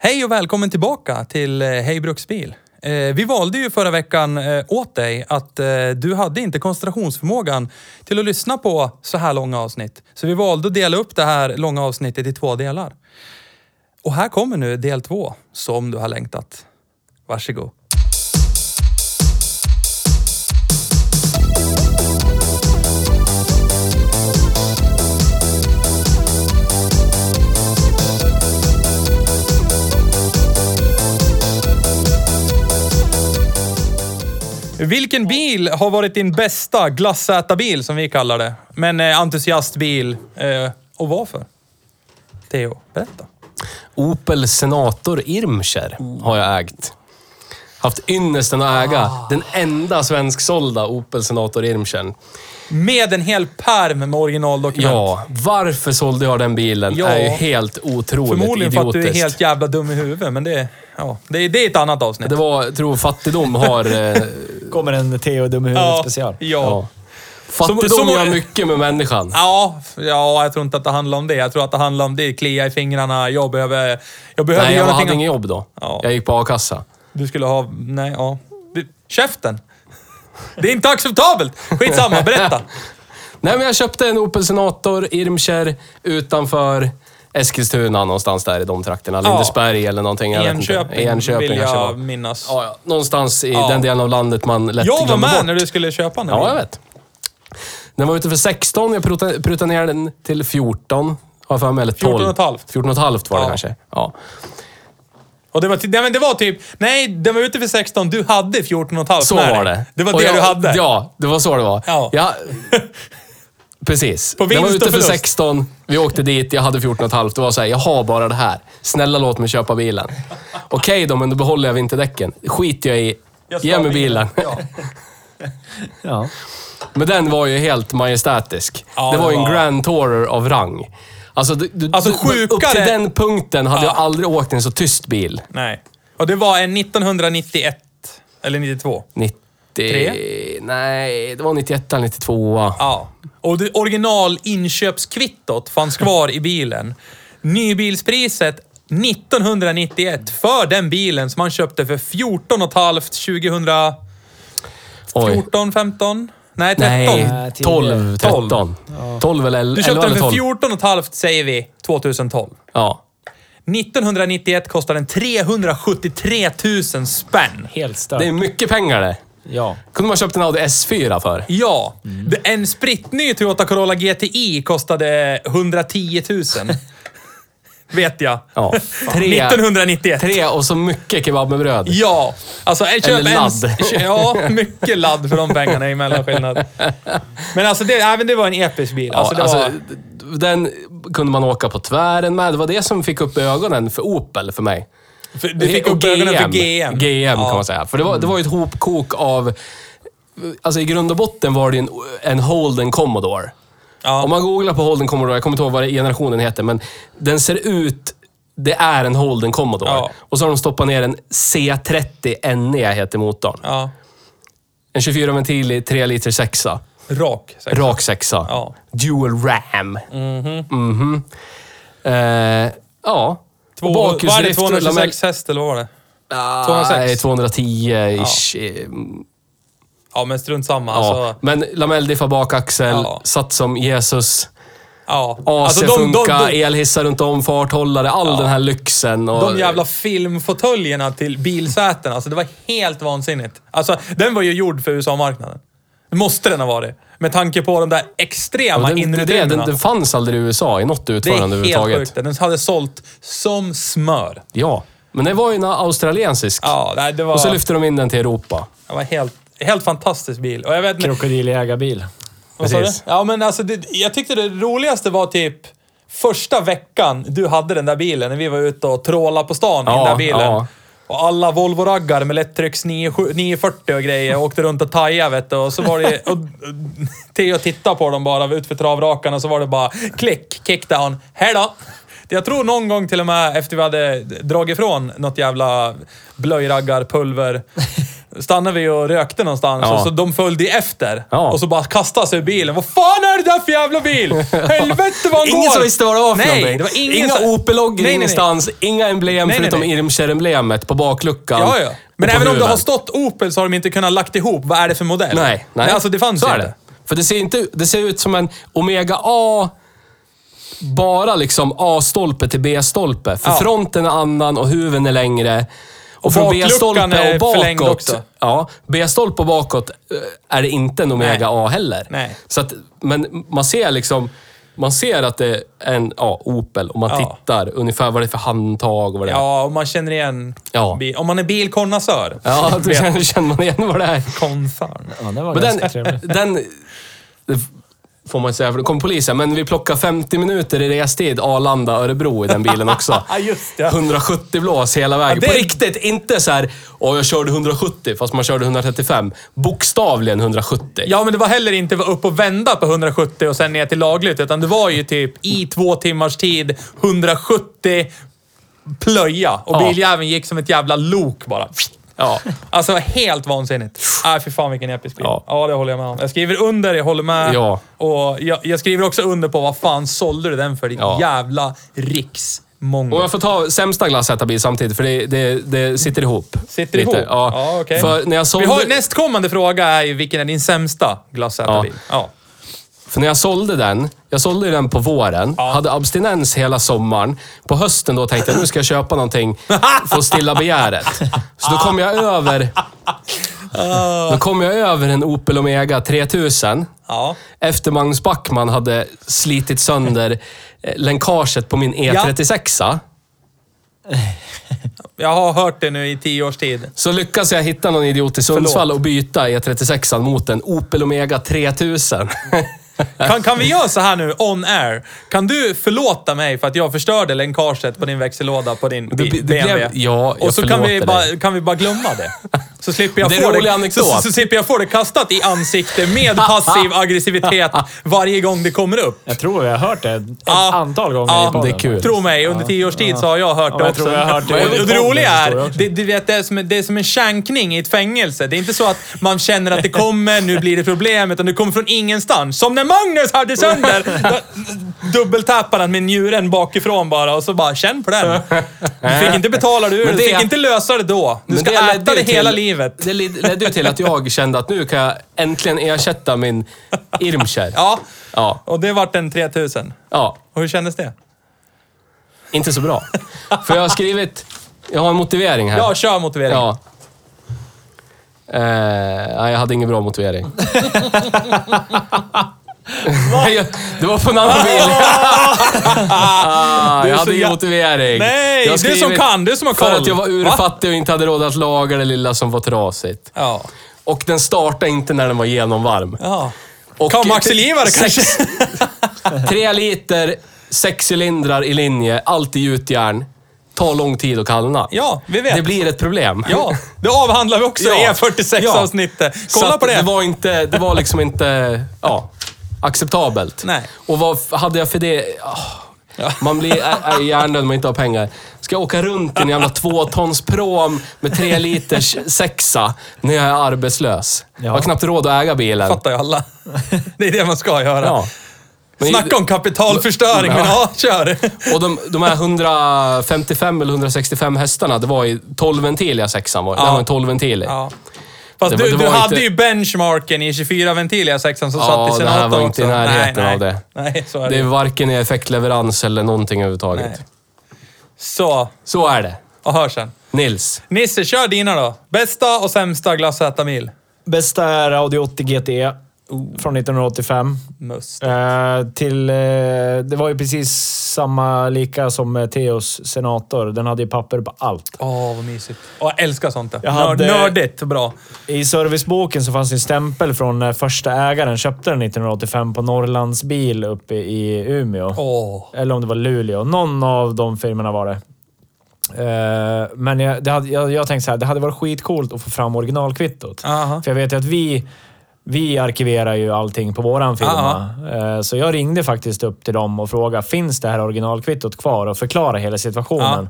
Hej och välkommen tillbaka till eh, Hej Bruksbil. Eh, vi valde ju förra veckan eh, åt dig att du hade inte koncentrationsförmågan till att lyssna på så här långa avsnitt. Så vi valde att dela upp det här långa avsnittet i två delar. Och här kommer nu del två, som du har längtat. Varsågod. Vilken bil har varit din bästa glassätarbil, som vi kallar det? Men eh, entusiastbil. Eh, och varför? Theo, berätta. Opel Senator Irmscher har jag ägt. Haft ynnesten att äga Ah. den enda svensksålda Opel Senator Irmschern. Med en hel pärm med originaldokument. Ja, varför sålde jag den bilen Ja. är ju helt otroligt Förmodligen för att du är helt jävla dum i huvudet, men det, ja, det, är- det är ett annat avsnitt. Det var, jag tror fattigdom har... Eh, Kommer en Theo dum i huvudet ja, special. Ja. ja. Fattigdom Som- som- gör mycket med människan. Ja, ja, jag tror inte att det handlar om det. Jag tror att det handlar om det. Klia i fingrarna, jag behöver... Jag behöver Nej, göra jag hade ingen jobb då. Ja. Jag gick på a-kassa. Du skulle ha... Nej, ja. Du, käften! Det är inte acceptabelt! Skitsamma, berätta. Nej, men jag köpte en Opel Senator Irmscher utanför Eskilstuna någonstans där i de trakterna. Ja. Lindesberg eller någonting. Jag. Enköping, Enköping vill kanske jag var. minnas. Ja, ja. Någonstans i Ja. den delen av landet man lätt jag var glömmer med bort. när du skulle köpa den. Ja, jag vet. Den var ute för 16. Jag prutade, prutade ner den till 14. Har jag för mig. Eller 12. 14 och ett halvt. 14 och ett halvt var det kanske. Ja. Och det var, nej, men det var typ... Nej, den var ute för 16. Du hade 14 och ett halvt Så med var det. Det var Och det jag, du hade. Ja, det var så det var. Ja. Jag, precis. På den var vinst och ute för förlust. 16. Vi åkte dit. Jag hade 14 och ett halvt. Det var så här, jag har bara det här. Snälla låt mig köpa bilen. Okej då, men då behåller jag vinterdäcken. skiter jag i. Jag Ge mig bilen. Ja. Ja. Men den var ju helt majestätisk. Ja, det var ju en Grand Tourer av rang. Alltså, du, du, Alltså, Upp sjukare- till den punkten hade Ja. jag aldrig åkt en så tyst bil. Nej. Och det var en 1991. Eller 92. 90... Tre? Nej, det var 91 eller 92. Ja. Och det original inköpskvittot fanns kvar i bilen. Nybilspriset 1991 för den bilen som man köpte för 14 och ett halvt 2014, Oj. 15? Nej, 13. Nej, Nej, 12, 13. 12 eller 11 Du köpte den för 12. 14 och ett halvt, säger vi, 2012. Ja. 1991 kostade den 373 000 spänn. Helt stört. Det är mycket pengar det. Ja. Kunde man köpt en Audi S4 för. Ja. Det- En spritny Toyota Corolla GTI kostade 110 000. Vet jag. Ja. Tre, 1991. tre och så mycket kebab med bröd. Ja, alltså en- köp Eller en... ladd. kö- Ja, mycket ladd för de pengarna i mellanskillnad. Men alltså det, även det var en episk bil. Ja, Alltså, det alltså, var, d- den kunde man åka på tvären med. Det var det som fick upp ögonen för Opel för mig. för, du fick upp ögonen för GM. GM kan Ja. man säga. För det var, det var ju ett hopkok av... Alltså i grund och botten var det en, en Holden Commodore. Ja. Om man googlar på Holden Commodore, jag kommer inte ihåg vad generationen heter, men den ser ut... Det är en Holden Commodore. Ja. Och så har de stoppat ner en C30 NE, heter motorn. Ja. En 24-ventilig 3 liter sexa. Rak. säkert. Rak sexa. Ja. Dual RAM. Mhm. Eh, ja. Två, är det? bakhjulsdrift och 226 häst eller vad var det? Ah, 206? Nej, 210-ish. Ja, men strunt samma. Ja. Alltså, Men lamelldiffa bakaxel, Ja. satt som Jesus. ja. AC Alltså, de, funkar, de, de, elhissar runt om, farthållare, all den här lyxen. Och, de jävla filmfåtöljerna till bilsäten, alltså det var helt vansinnigt. Alltså, den var ju gjord för USA-marknaden. Det måste den ha varit. Med tanke på de där extrema Ja, den, det, innerutrymmena. den, den fanns aldrig i USA i något Det utförande är helt överhuvudtaget. sjukt. Den hade sålt som smör. Ja. Men det var ju en australiensisk. Ja, det var, Och så lyfte de in den till Europa. det var helt, helt fantastisk bil. Och jag vet. Krokodiljägarbil. Vad sa du? precis. Ja, men alltså, det, jag tyckte det roligaste var typ första veckan du hade den där bilen, när vi var ute och trålade på stan i Ja, den där bilen. ja. Och alla Volvo-raggar med lättrycks 97 940 och grejer åkte runt och tajade, vet du. Och så var det... Och, Theo tittade på dem bara utför travrakan och så var det bara klick, kickdown. Hej då! Jag tror någon gång till och med efter vi hade dragit ifrån något jävla blöjraggarpulver stannade vi och rökte någonstans Ja. och så de följde efter. Ja. Och så bara kastade sig ur bilen. Vad fan är det där för jävla bil? Helvete vad han Ingen går! som visste vad det var för Nej, någonting. det var ingen Inga som- Opel-loggor Nej, ingenstans, inga emblem Nej, nej, förutom nej. Irmscher-emblemet på bakluckan. Ja, ja. Men och på även om det huven. har stått Opel så har de inte kunnat lagt ihop. Vad är det för modell? Nej, nej. Alltså det fanns Så ju är inte. det. För det ser, inte, det ser ut som en Omega A, bara liksom A-stolpe till B-stolpe. För Ja. fronten är annan och huven är längre. Och, från B-stolpe och bakåt. också. Ja, B-stolpe och bakåt är det inte en Omega Nej. A heller. Nej. Så att, men man ser liksom... Man ser att det är en ja, Opel och man Ja. tittar ungefär vad det är för handtag och vad det är. Ja, och man känner igen... Ja. bil- Om man är bilkonnässör. Ja, då känner, känner man igen vad det är. Konsern. Ja, det var Men ganska den, trevligt. den... Får man säga, för då kom polisen. Men vi plockade 50 minuter i restid Arlanda-Örebro i den bilen också. Just det. 170 blås hela vägen. Ja, det- På riktigt, inte så här, åh jag körde 170 fast man körde 135. Bokstavligen 170. Ja, men det var heller inte upp och vända på 170 och sen ner till lagligt, utan det var ju typ i två timmars tid 170 plöja. Och Ja. biljäveln gick som ett jävla lok bara. Ja. Alltså, helt vansinnigt. Nej, för fan vilken episk bil. Ja. Ja. det håller jag med om. Jag skriver under, jag håller med. Ja. Och jag, jag skriver också under på vad fan sålde du den för? Ditt Ja. jävla riksmongo. Och jag får ta sämsta glassätarbil samtidigt, för det, det, det sitter ihop. Sitter lite. ihop? Ja, Ja, okej. För när jag Vi sålde... har, nästkommande fråga är ju vilken är din sämsta glassätarbil? Ja. För när jag sålde den, jag sålde den på våren, Ja. hade abstinens hela sommaren. På hösten då tänkte jag nu ska jag köpa någonting för att stilla begäret. Så då kom jag över... Då kom jag över en Opel Omega 3000. ja. Efter Magnus Backman hade slitit sönder eh, länkaget på min E36. Jag har hört det nu i tio års tid. Så lyckas jag hitta någon idiot i Sundsvall och byta E36 mot en Opel Omega 3000. Kan, kan vi göra så här nu, on air? Kan du förlåta mig för att jag förstörde länkaget på din växellåda på din Det- det BMW? blev- ja, jag Och så kan vi, bara, kan vi bara glömma det. Så slipper jag, Det få det, anekdot. så, så slipper jag få det kastat i ansikte med passiv aggressivitet varje gång det kommer upp. Jag tror vi har hört det ett Ja. antal gånger Ja, i podden. det är kul. Tro mig, under tio års tid så har jag hört Ja, det jag också. tror jag har hört det och, det roliga är, det, du vet, det, är som, det är som en känkning i ett fängelse. Det är inte så att man känner att det kommer, nu blir det problem, utan det kommer från ingenstans. Som när Magnus hade sönder! Dubbeltappade han med njuren bakifrån bara och så bara, känn på den. Du fick inte betala det ur, du det- fick inte lösa det då. Du ska ledde äta det till- hela livet. Det led- ledde ju till att jag kände att nu kan jag äntligen ersätta min Irmscher. Ja, Ja. och det vart en 3000. ja. Och hur kändes det? Inte så bra. För jag har skrivit... Jag har en motivering här. Ja, kör motivering. Ja. Eh, jag hade ingen bra motivering. Det var på en annan bil. Du är jag hade ingen motivering. Nej, Jag du som kan, du som har För koll. att jag var Va? urfattig och inte hade råd att laga det lilla som var trasigt. Ja. Och den startade inte när den var genomvarm. ja. Och Kam axelgivare sex- kanske? Tre liter, sex cylindrar i linje, allt i gjutjärn. Tar lång tid att kallna. Ja, vi vet. Det blir ett problem. Ja, det avhandlar vi också i Ja. E46-avsnittet. Så Kolla på det. Det var, inte, det var liksom inte ja, acceptabelt. Nej. Och vad hade jag för det? Ah, Man blir är, är hjärndöd om man inte har pengar. Ska jag åka runt i en jävla tvåtons prom med tre liters sexa när jag är arbetslös? Jag har knappt råd att äga bilen. fattar ju alla. Det är det man ska göra. Ja. Men- Snacka om kapitalförstöring, men ja, kör. Och de, de här 155 eller 165 hästarna, det var i 12-ventiliga sexan. Var. Det Ja. var en 12-ventilig. Ja. Fast du, du hade inte- ju benchmarken i 24-ventiliga sexan som Ja, satt i det här senatorn var också. inte i närheten nej, av det. Nej, så är Det det. är varken i effektleverans eller någonting överhuvudtaget. Nej. Så, Så är det. och hör sen. Nils. Nisse, kör dina då. Bästa och sämsta glassätarmil. Bästa är Audi 80 GT från 1985. Must. Eh, till, eh, det var ju precis samma lika som eh, Theos Senator. Den hade ju papper på allt. Åh, vad mysigt. Åh, jag älskar sånt där. Jag hade- Nördigt bra. I serviceboken så fanns en stämpel från när första ägaren köpte den 1985 på Norrlandsbil uppe i Umeå. Åh. Eller om det var Luleå. Någon av de firmorna var det. Eh, men jag, hade, jag, jag tänkte så här, det hade varit skitcoolt att få fram originalkvittot. Aha. För jag vet ju att vi, vi arkiverar ju allting på våran firma. Eh, Så jag ringde faktiskt upp till dem och frågade, finns det här originalkvittot kvar? Och förklara hela situationen.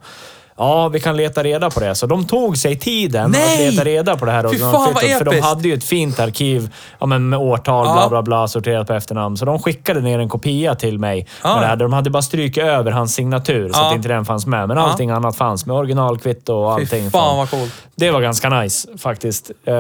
Ja, vi kan leta reda på det. Så de tog sig tiden Nej! att leta reda på det här fan, originalkvittot. För de hade ju ett fint arkiv ja, men med årtal, Ja. bla bla bla, sorterat på efternamn. Så de skickade ner en kopia till mig. Ja. Med. De hade bara strykit över hans signatur så Ja. att inte den fanns med. Men Ja. allting annat fanns med originalkvitto och allting. Fy fan vad coolt. Det var ganska nice faktiskt. Eh,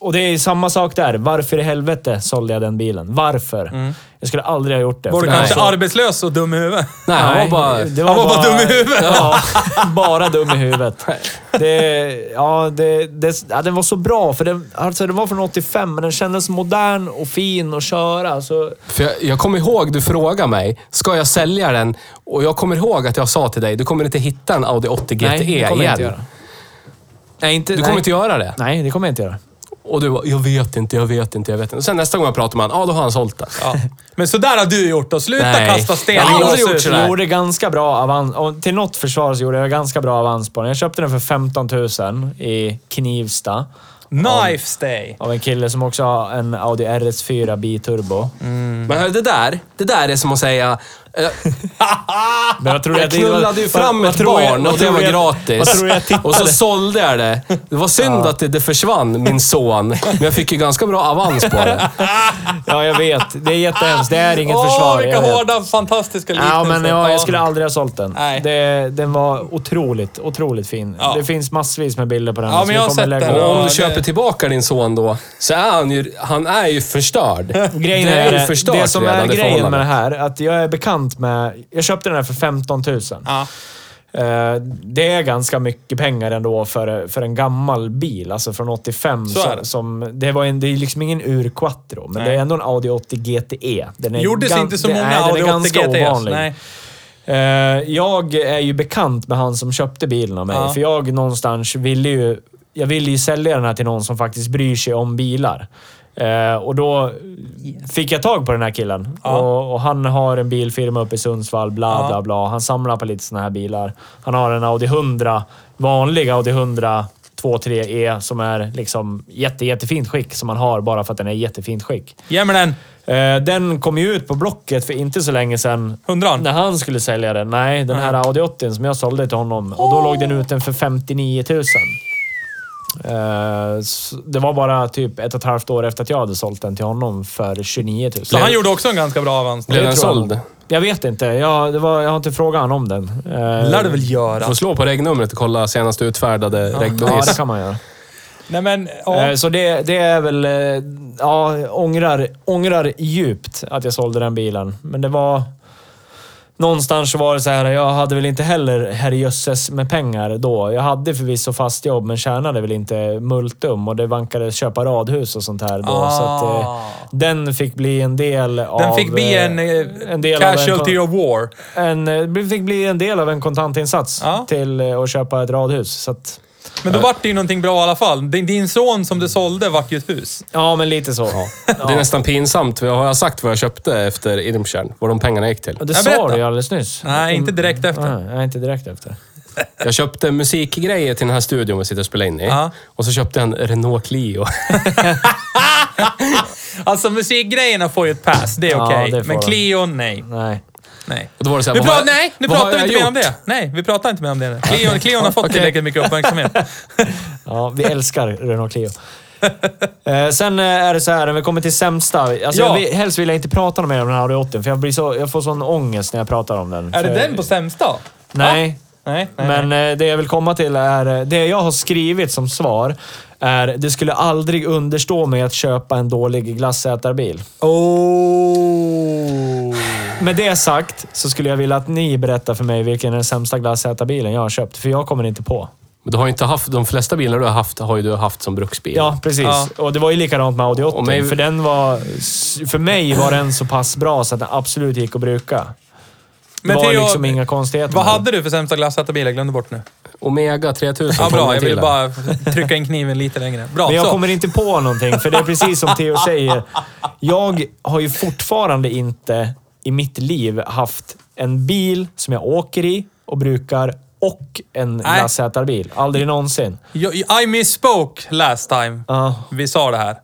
och det är samma sak där. Varför i helvete sålde jag den bilen? Varför? Jag skulle aldrig ha gjort det. Mm. Var du det kanske var så- arbetslös och dum i huvudet? Nej, han var bara... det Han var bara dum i huvudet. Ja, bara dum i huvudet. Det, ja, det, det, ja, den var så bra, för den, alltså, den var från 85, men den kändes modern och fin att köra. Så, För jag, jag kommer ihåg du frågade mig, ska jag sälja den? Och jag kommer ihåg att jag sa till dig, du kommer inte hitta en Audi 80 GTE nej, det kommer jag inte igen. göra. Nej, inte, Du nej. kommer inte göra det? Nej, det kommer jag inte göra. Och du bara, jag vet inte, jag vet inte, jag vet inte. Och sen nästa gång jag pratar med honom, ja då har han sålt den. Ja. Men sådär har du gjort då. Sluta Nej. kasta sten Jag har aldrig gjort sådär. Jag gjorde ganska bra avans. Och till något försvar så gjorde jag ganska bra avans på den. Jag köpte den för 15 000 i Knivsta. Knife day. Av en kille som också har en Audi RS4 biturbo. Men hör, det där, det där är som att säga, Men vad tror du jag knullade ju fram ett jag- barn och det var jag- gratis. Jag? Och så sålde jag det. Det var synd att det, det försvann, min son. Men jag fick ju ganska bra avans på det. Ja, jag vet. Det är jättehemskt. Det är inget Åh, försvar. vilka jag vet. hårda, fantastiska Ja, liknelser. men ja, jag skulle aldrig ha sålt den. Nej. Det, den var otroligt, otroligt fin. Ja. Det finns massvis med bilder på den. Ja, men jag har kommer sett lägga den. Och om Ja, du köper tillbaka din son då, så är han ju, han är ju förstörd. Grejen det är, är ju förstört det som är grejen med det här, att jag är bekant med... Jag köpte den här för 15 000. Ja. Eh, Det är ganska mycket pengar ändå för, för en gammal bil, alltså från 85. Så är som, det. som, det, var en, det är liksom ingen Ur-Quattro, men Nej. det är ändå en Audi 80 GTE. Den är Gjordes gan- inte så det- många den är Audi 80 ganska GTS. ovanlig. Nej. Eh, Jag är ju bekant med han som köpte bilen av mig. Ja. För jag någonstans ville ju... Jag ville ju sälja den här till någon som faktiskt bryr sig om bilar. Eh, och då fick jag tag på den här killen. Ja. Och, och han har en bilfirma uppe i Sundsvall, bla Ja. bla bla. Han samlar på lite såna här bilar. Han har en Audi 100, vanlig Audi 100 2.3e som är liksom jätte, jättefint skick. Som man har bara för att den är jättefint skick. Ge mig den. Eh, Den kom ju ut på Blocket för inte så länge sedan. Hundran. När han skulle sälja den. Nej, den här Audi 80 som jag sålde till honom. Och då låg den ute för 59 000. Eh, Det var bara typ ett och ett halvt år efter att jag hade sålt den till honom för 29 000. Så han gjorde också en ganska bra avans. Blev den såld? Jag vet inte. Jag, det var, jag har inte frågat honom om den. Eh, lär du väl Du göra. får slå på regnumret och kolla senast utfärdade Ja, regbevis. det kan man göra. Nej men, ja. Eh, Så det, det är väl... eh, Ja, ångrar, ångrar djupt att jag sålde den bilen. Men det var... Någonstans var det så här, jag hade väl inte heller herrejösses med pengar då. Jag hade förvisso fast jobb, men tjänade väl inte multum och det vankade köpa radhus och sånt här då. Så att, eh, Ah. den fick bli en del av... Den fick bli eh, en, eh, en del av en casualty kon- of war. En, eh, det fick bli en del av en kontantinsats Ja. till att köpa ett radhus. Så att, Men då vart det ju någonting bra i alla fall. Din, din son som du sålde vart ju ett hus. ja, men lite så. Det är nästan pinsamt. Har jag sagt vad jag köpte efter Irmtjärn? Vad de pengarna gick till? Det Jag sa berättar. du ju alldeles nyss. Nej, inte direkt efter. Nej, nej, inte direkt efter. Jag köpte musikgrejer till den här studion vi sitter och spelar in i. Ja. Och så köpte jag en Renault Clio. Alltså musikgrejerna får ju ett pass, det är Ja, okej. det får Men de. Clio, nej. Nej. Nej. Och då var det så här, Vi pratar, nej, nu pratar vi inte mer om det. Nej, vi pratar inte mer om det. Clio, Clio har fått tillräckligt mycket uppmärksamhet. Ja, vi älskar Renault Clio. Eh, sen eh, är det så här, när vi kommer till sämsta. Alltså, Ja. jag vill, helst vill jag inte prata mer om den här Audi 80, för jag, blir så, jag får sån ångest när jag pratar om den. Är det För- den på sämsta? Nej. Nej, nej, Men eh, det jag vill komma till är, eh, det jag har skrivit som svar är, det skulle aldrig understå mig att köpa en dålig glassätarbil. Oh. Med det sagt så skulle jag vilja att ni berättar för mig vilken är den sämsta glassätarbilen jag har köpt, för jag kommer inte på. Men du har inte haft... De flesta bilar du har haft har ju du haft som bruksbil. Ja, precis. Ja. Och det var ju likadant med Audi 80. Och mig- För, den var, för mig var den så pass bra så att den absolut gick att bruka. Det Men var Theo, liksom inga konstigheter. Vad hade du för sämsta glassätarbil? Jag glömde bort nu. Omega 3000. Ja, bra. Jag ville Matilda. bara trycka in kniven lite längre. Bra, Men jag så. kommer inte på någonting, för det är precis som Theo säger. Jag har ju fortfarande inte i mitt liv haft en bil som jag åker i och brukar och en glassätarbil. Aldrig någonsin. Jag- I misspoke last time. Ja. Vi sa det här.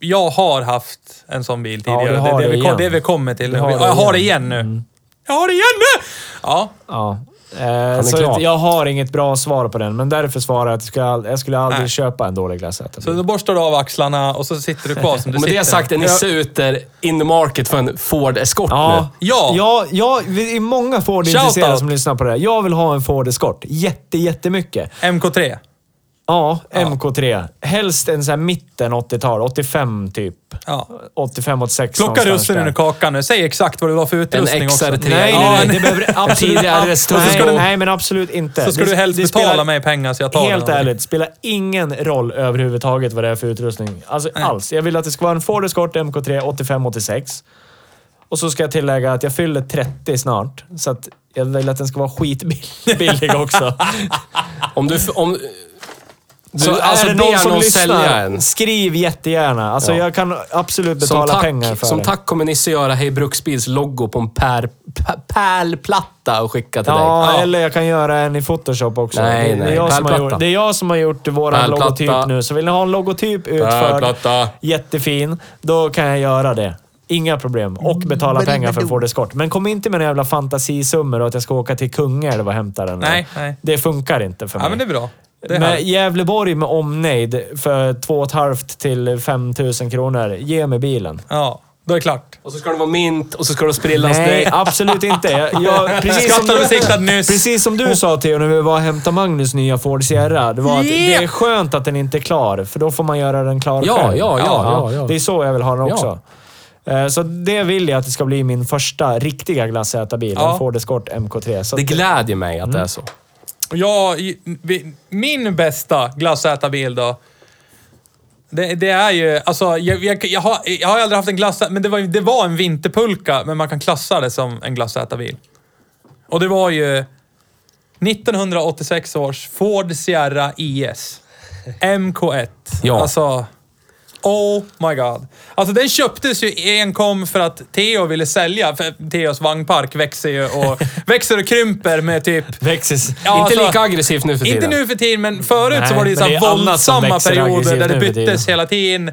Jag har haft en sån bil Ja, tidigare. du har det, är det, det vi, igen. det vi kommer till. Jag har det igen. nu. Jag har det igen nu! Ja. Ja. Eh, så klar. jag har inget bra svar på den, men därför svarar jag att jag skulle, jag skulle aldrig Nej. köpa en dålig glassätarbil. Så då borstar du av axlarna och så sitter du kvar som du med sitter. det sagt är Nisse ute in the market för en Ford Escort Ja, nu. Ja. ja, ja, det är många Ford-intresserade som lyssnar på det här. Jag vill ha en Ford Escort. Jätte, jättemycket. MK3. Ja, MK3. Helst en sån här mitten 80-tal. 85 typ. Ja. 85, 86 Plocka russinen ur kakan nu. Säg exakt vad du har för utrustning också. XR3. Nej, Ja, nej, nej. en- Det behöver absolut, nej, du- nej, men absolut inte. Så ska Det- du helst det betala spelar- mig pengar så jag tar Helt den. ärligt, spelar ingen roll överhuvudtaget vad det är för utrustning. Alltså alls. Jag vill att det ska vara en Ford Escort MK3 85-86. Och så ska jag tillägga att jag fyller 30 snart. Så att jag vill att den ska vara skitbillig också. Om du... Om, du Så alltså är det någon som någon lyssnar, en. skriv jättegärna. Alltså Ja. jag kan absolut Som betala tack, pengar för som det. tack kommer Nisse göra Hej Bruksbils logo på en pär, pär, pärlplatta och skicka till dig. Ja, Ja. eller jag kan göra en i Photoshop också. Nej, det, det, är nej. jag som har gjort, det är jag som har gjort Pärlplatta. logotyp nu. Så vill ni ha en logotyp utförd, Pärlplatta. jättefin, då kan jag göra det. Inga problem. Och betala pengar för en Ford Escort. Men kom inte med några jävla fantasisummor och att jag ska åka till Kungälv och hämta den. Nej, nej. Det funkar inte för mig. Ja, men det är bra. Det är med härligt. Gävleborg med omnejd för 2 500 till 5 000 kronor. Ge mig bilen. Ja, då är det klart. Och så ska det vara mint och så ska det sprillans Nej, dig. absolut inte. Jag, jag, precis, som du, precis som du sa Theo när vi var och hämtade Magnus nya Ford Sierra. Det var att Yeah. det är skönt att den inte är klar, för då får man göra den klar Ja, själv. ja, ja, ja, ja. Det är så jag vill ha den också. Eh, Så det vill jag att det ska bli min första riktiga glassätarbil. Ja. En Ford Escort MK3. Så Det glädjer mig att det är så. Vi- min bästa glassätarbil då. Det, det är ju, alltså jag, jag, jag, har, jag har aldrig haft en glass men det var, det var en vinterpulka, men man kan klassa det som en glassätarbil. Och det var ju 1986 års Ford Sierra IS. MK1. Ja. Alltså, oh my god. Alltså den köptes ju enkom för att Theo ville sälja, för Theos vagnpark växer ju och, växer och krymper med typ Växes. Ja, inte alltså, lika aggressivt nu för tiden. Inte nu för tiden, men förut Nej, så var det ju så våldsamma växer perioder där det byttes hela tiden.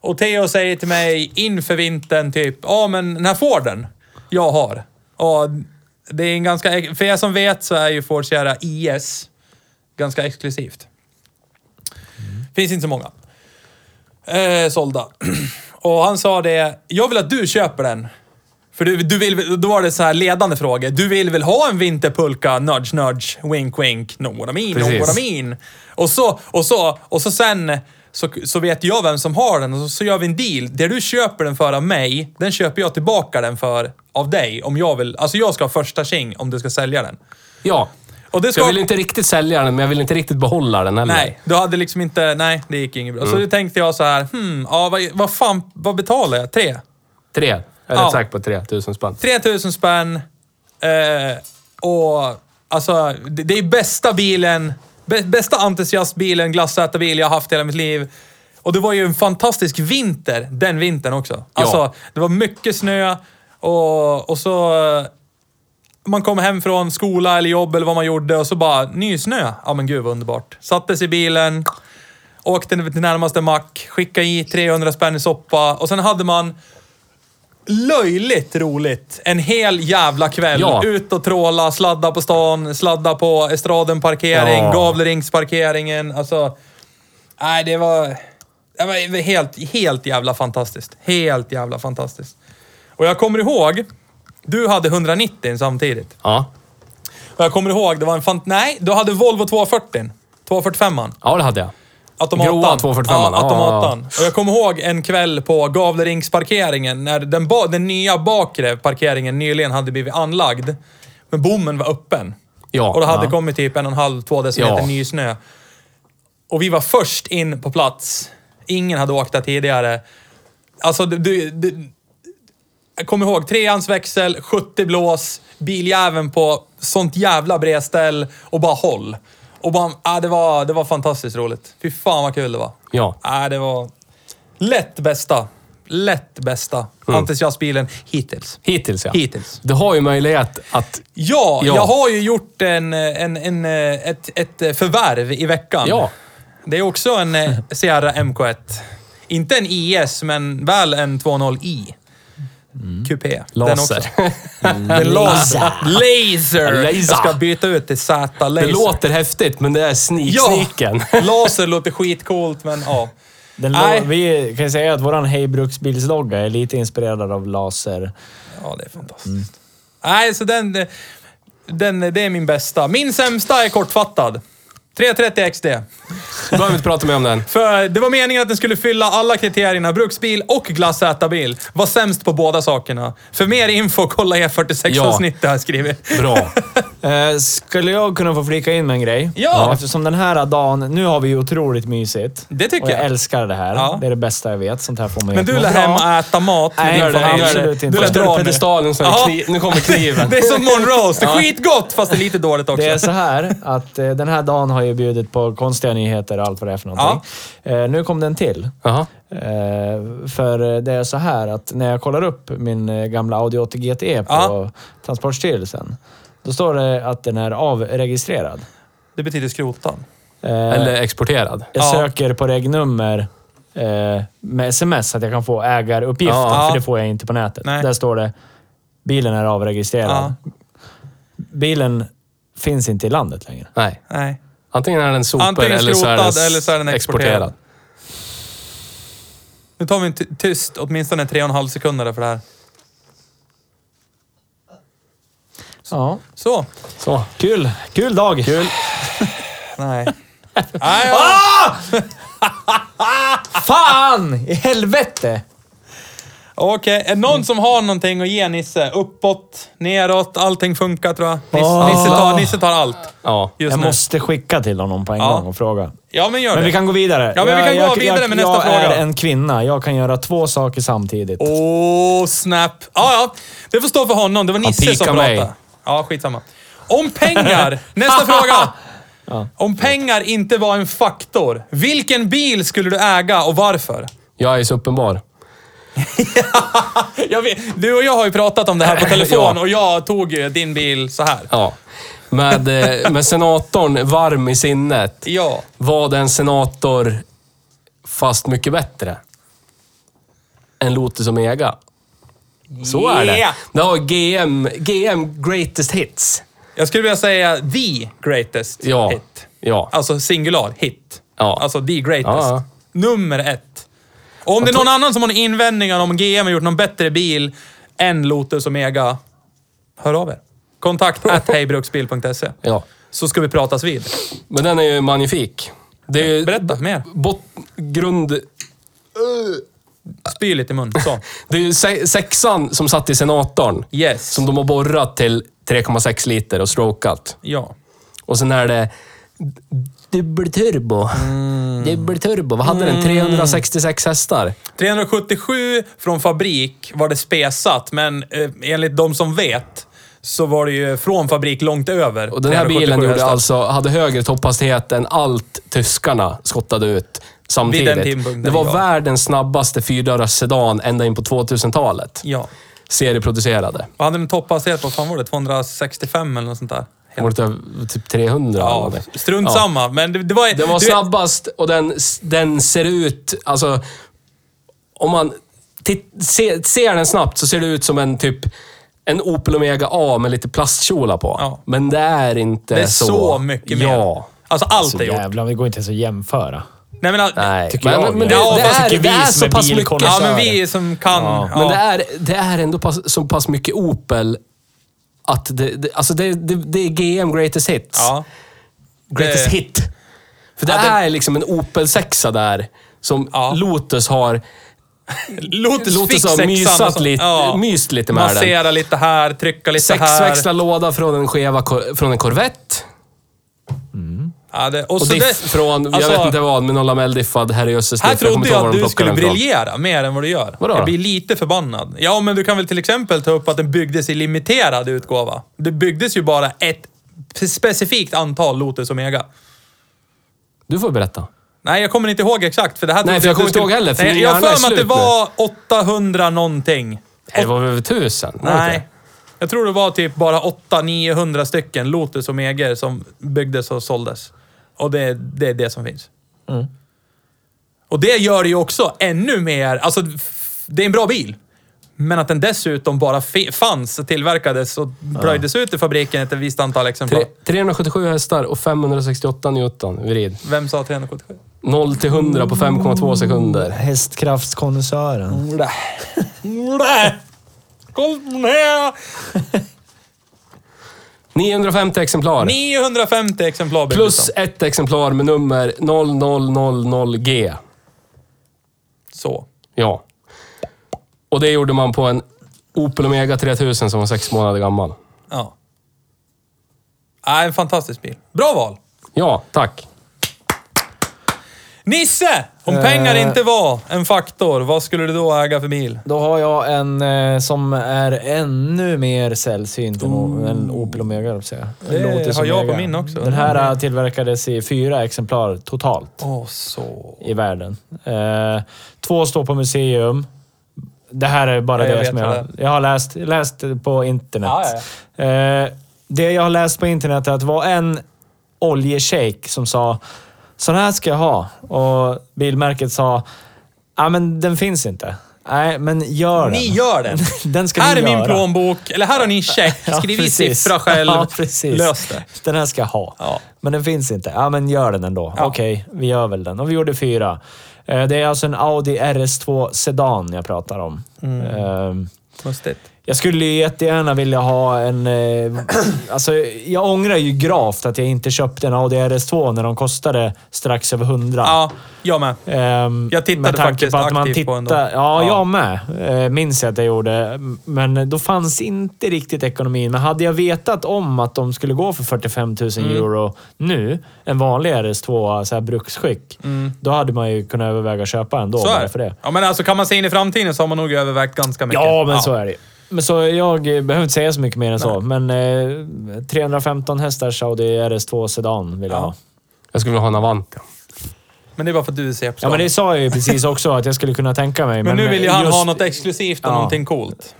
Och Theo säger till mig inför vintern typ, ja men den här Forden jag har. Och det är en ganska, för er som vet så är ju Ford Sierra IS ganska exklusivt. Finns inte så många. Eh, sålda. Och han sa det, jag vill att du köper den. För du, du vill, då var det så här ledande frågor. Du vill väl ha en vinterpulka? Nudge, nudge, wink, wink. Know what I mean, Precis. what I mean. Och så, och så, och så sen så, så vet jag vem som har den och så, så gör vi en deal. Det du köper den för av mig, den köper jag tillbaka den för av dig. Om jag vill, alltså jag ska ha första tjing om du ska sälja den. Ja. Och det ska, jag vill inte riktigt sälja den, men jag vill inte riktigt behålla den heller. Nej, du hade liksom inte... Nej, det gick inget bra. Mm. Så då tänkte jag så här, hmm, ja, vad, vad fan, vad betalar jag? Tre? Tre. Jag är Ja. rätt säker på 3000 spänn. 3000 spänn. Eh, och alltså, det, det är bästa bilen, bä, bästa entusiastbilen, glassätarbil jag har haft i hela mitt liv. Och det var ju en fantastisk vinter, den vintern också. Alltså, det var mycket snö och, och så... Man kom hem från skola eller jobb eller vad man gjorde och så bara, ny snö. Ja men gud vad underbart. Sattes i bilen, åkte till närmaste mack, skickade i 300 spänn i soppa och sen hade man löjligt roligt. En hel jävla kväll. Ja. Ut och tråla, sladda på stan, sladda på Estraden parkering, Ja. Gavleringsparkeringen. Alltså, nej det var, det var helt, helt jävla fantastiskt. Helt jävla fantastiskt. Och jag kommer ihåg, du hade 190 samtidigt. Ja. Och jag kommer ihåg, det var en fant... Nej, du hade Volvo 240. 245an. Ja, det hade jag. Automatan. Gråa 245. Ja, Ja, automatan. Och jag kommer ihåg en kväll på Gavleringsparkeringen när den, den nya bakre parkeringen nyligen hade blivit anlagd. Men bommen var öppen. Ja. Och det hade Ja. kommit typ en och en halv, två decimeter Ja. ny snö. Och vi var först in på plats. Ingen hade åkt där tidigare. Alltså, du... du, kommer ihåg, treans växel, 70 blås, biljäveln på sånt jävla bredställ och bara håll. Och bara, äh, det, var, det var fantastiskt roligt. Fy fan vad kul det var. Ja. Äh, det var lätt bästa. Lätt bästa entusiastbilen hittills. Hittills, ja. Hittills. Du har ju möjlighet att... Ja, Ja. jag har ju gjort en, en, en, ett, ett förvärv i veckan. Ja. Det är också en eh, Sierra MK1. Inte en IS, men väl en 2.0i. Coupé. Den Laser. också. Den laser. Laser. Laser. Jag ska byta ut till Z laser. Det låter häftigt, men det är sneak-sneaken. laser låter skitcoolt, men ja. Den Nej. vi kan säga att våran Hej Bruksbilslogga är lite inspirerad av laser. Ja, det är fantastiskt. Nej, så den, den, det är min bästa. Min sämsta är kortfattad. 330 XD. Du behöver inte prata mer om den. För det var meningen att den skulle fylla alla kriterierna. Bruksbil och glassätarbil. Var sämst på båda sakerna. För mer info, kolla E46-avsnittet har jag skrivit. Bra. Eh, skulle jag kunna få flika in med en grej? Ja. Eftersom den här dagen, nu har vi ju otroligt mysigt. Det tycker och jag. jag. älskar det här. Ja. Det är det bästa jag vet. Sånt här får man Men du lär hem och äta mat. Nej, Gör det, fan, gör det. absolut inte. Du lär dra nu. pedestalen så Ja. kniv. Nu kommer kniven. Det är som morgonroast. Det är skitgott, fast det är lite dåligt också. Det är så här att eh, den här dagen har ju bjudit på konstiga nyheter och allt vad det är för någonting. Eh, nu kom den till. Jaha. Eh, för det är så här att när jag kollar upp min eh, gamla Audi 80 GTE på Ja. Transportstyrelsen, då står det att den är avregistrerad. Det betyder skrotan. Eh, Eller exporterad. jag Ja. söker på regnummer med sms så att jag kan få ägaruppgifter, Ja. för det får jag inte på nätet. Nej. Där står det bilen är avregistrerad. Bilen finns inte i landet längre. Nej. Nej. Antingen är den sopor Antingen eller så är den, skrotad eller så är den exporterad. Nu tar vi en ty- tyst, åtminstone tre och en halv sekunder för det här. Ja. Så. Så. Kul. Kul dag. Kul. Nej. Nej, ja. Fan i helvete! Okej, är det någon som har någonting att ge Nisse? Uppåt, neråt, allting funkar tror jag. Nisse. Nisse, tar, Nisse tar allt Ja. Jag nu. måste skicka till honom på en Ja. gång och fråga. Ja, men gör Men det. vi kan gå vidare. Ja, men vi kan jag, gå vidare med nästa jag fråga. Jag är en kvinna. Jag kan göra två saker samtidigt. Åh, snap. Ja, ja. Det får stå för honom. Det var Nisse som mig. pratade. Ja, skitsamma. Om pengar. nästa fråga. Om pengar inte var en faktor, vilken bil skulle du äga och varför? Jag är så uppenbar. Jag vet, du och jag har ju pratat om det här på telefon Ja. och jag tog ju din bil så här. Ja. Med, eh, med senatorn varm i sinnet. Ja. Var det en senator fast mycket bättre? Än Lotus Omega. Så är det. Yeah. Det har GM, GM Greatest Hits. Jag skulle vilja säga the greatest Ja. hit. Ja. Alltså singular hit. Ja. Alltså the greatest. Ja, ja. Nummer ett. Och om det är någon annan som har invändningar om GM har gjort någon bättre bil än Lotus Omega, hör av er. Kontakt at hejbruksbil.se. Ja. Så ska vi pratas vid. Men den är ju magnifik. Det är ju Berätta mer. bot, grund... Spy lite i mun. Så. Det är ju se, sexan som satt i senatorn. Yes. Som de har borrat till 3,6 liter och strokat. Ja. Och sen är det dubbelturbo. Mm. Dubbelturbo. Vad hade den? 366 hästar. 377 från fabrik var det spesat, men eh, enligt de som vet så var det ju från fabrik långt över. Och den här 377 bilen gjorde alltså, hade högre topphastighet än allt tyskarna skottade ut Vid den samtidigt. Det var ja. världens snabbaste fyrdörrars sedan ända in på 2000-talet. Ja. Serieproducerade. Vad hade den topphastighet på? Vad fan var det? 265 eller något sånt där? Det var typ 300. eller Ja, någonting. strunt Ja. samma. Men det, det var... Den var du- snabbast och den, den ser ut, alltså... Om man titt, se, ser den snabbt så ser det ut som en typ en Opel Omega A med lite plastkjolar på. Ja. Men det är inte Det är så. så, mycket mer. Ja. Alltså allt Så är gjort. jävlar, det går inte ens att jämföra. Nej, men, Nej, Tycker men, jag. men det, Ja, det, vad är, tycker det vi är som så är pass mycket... bilkonnässörer? Ja, men vi som kan... Ja. Ja. Men det är, det är ändå pass, så pass mycket Opel att det, det, alltså det, det, det är GM Greatest Hits. Ja. Greatest Hit. För det Ja, det- är liksom en Opel 6 där som Ja. Lotus har Lotus, Lotus har mysat och så- lite- myst lite med den. Massera lite här, trycka lite här. Sexväxlad låda från en skeva kor- från en Corvette. Ja, det, och Och diff det, från, jag alltså, vet inte vad, med någon lamelldiffad herrejösses Här. Jag trodde jag de att du skulle från. briljera mer än vad du gör. Vadå Jag blir lite förbannad. Ja, men du kan väl till exempel ta upp att den byggdes i limiterad utgåva. Det byggdes ju bara ett specifikt antal Lotus Omega. Du får berätta. Nej, jag kommer inte ihåg exakt. För det här Nej, för jag kommer inte ihåg heller, för Nej, jag har för mig att det var 800 någonting. Det var över tusen? Var det Nej. inte? Jag tror det var typ bara 800-900 stycken Lotus Omega som byggdes och såldes. Och det, det är det som finns. Mm. Och det gör det ju också ännu mer... Alltså, det är en bra bil. Men att den dessutom bara fanns, och tillverkades och plöjdes ut i fabriken ett visst antal exemplar. Tre, 377 hästar och 568 Newton vrid. Vem sa 377? 0 till 100 på 5,2 sekunder. Hästkraftskonnässören. Kom här! 950 exemplar. 950 exemplar blev Plus det ett exemplar med nummer 0000G. Så. Ja. Och det gjorde man på en Opel Omega 3000 som var sex månader gammal. Ja. Ja, en fantastisk bil. Bra val! Ja, tack. Nisse! Om Eh. pengar inte var en faktor, vad skulle du då äga för bil? Då har jag en eh, som är ännu mer sällsynt än o- än Opel Omega, höll jag säga. En Det Lotus har jag på Omega. min också. Den här eh, tillverkades i fyra exemplar totalt Åh, så... i världen. Eh, två står på museum. Det här är bara Ja, jag det vet som vad jag, det jag har läst, läst på internet. Ja, Eh, det jag har läst på internet är att det var en oljeshejk som sa sån här ska jag ha. Och bilmärket sa, ja men den finns inte. Nej, men gör den. Ni gör den! Den ska här ni är min göra. plånbok, eller här har ni en check. Ja, Skriv i precis. siffra själv. Ja, precis. Lös det. Den här ska jag ha. Ja. Men den finns inte. Ja, men gör den ändå. Ja. Okej, vi gör väl den. Och vi gjorde fyra. Eh, Det är alltså en Audi RS2 Sedan jag pratar om. Mm. Eh, Mustigt. Jag skulle ju jättegärna vilja ha en... Eh, alltså, jag ångrar ju gravt att jag inte köpte en Audi RS2 när de kostade strax över 100. Ja, jag med. Ehm, Jag tittade faktiskt på att man aktivt på tittar, ändå. Ja, Ja. jag med. Eh, minns jag att jag gjorde. Men då fanns inte riktigt ekonomin. Men hade jag vetat om att de skulle gå för 45 000 Mm. euro nu, en vanlig RS2 så här bruksskick, då hade man ju kunnat överväga att köpa en då. Mm. Så är bara det. för det. Ja, men alltså kan man se in i framtiden så har man nog övervägt ganska mycket. Ja, men så är det men så Jag eh, behöver inte säga så mycket mer än så, men eh, 315 hästars Audi RS2 Sedan vill jag Ja. ha. Jag skulle vilja ha en Avanti. Men det är bara för att du är CP Ja, men det sa jag ju precis också att jag skulle kunna tänka mig. Men nu vill ju han just ha något exklusive och Ja. någonting coolt.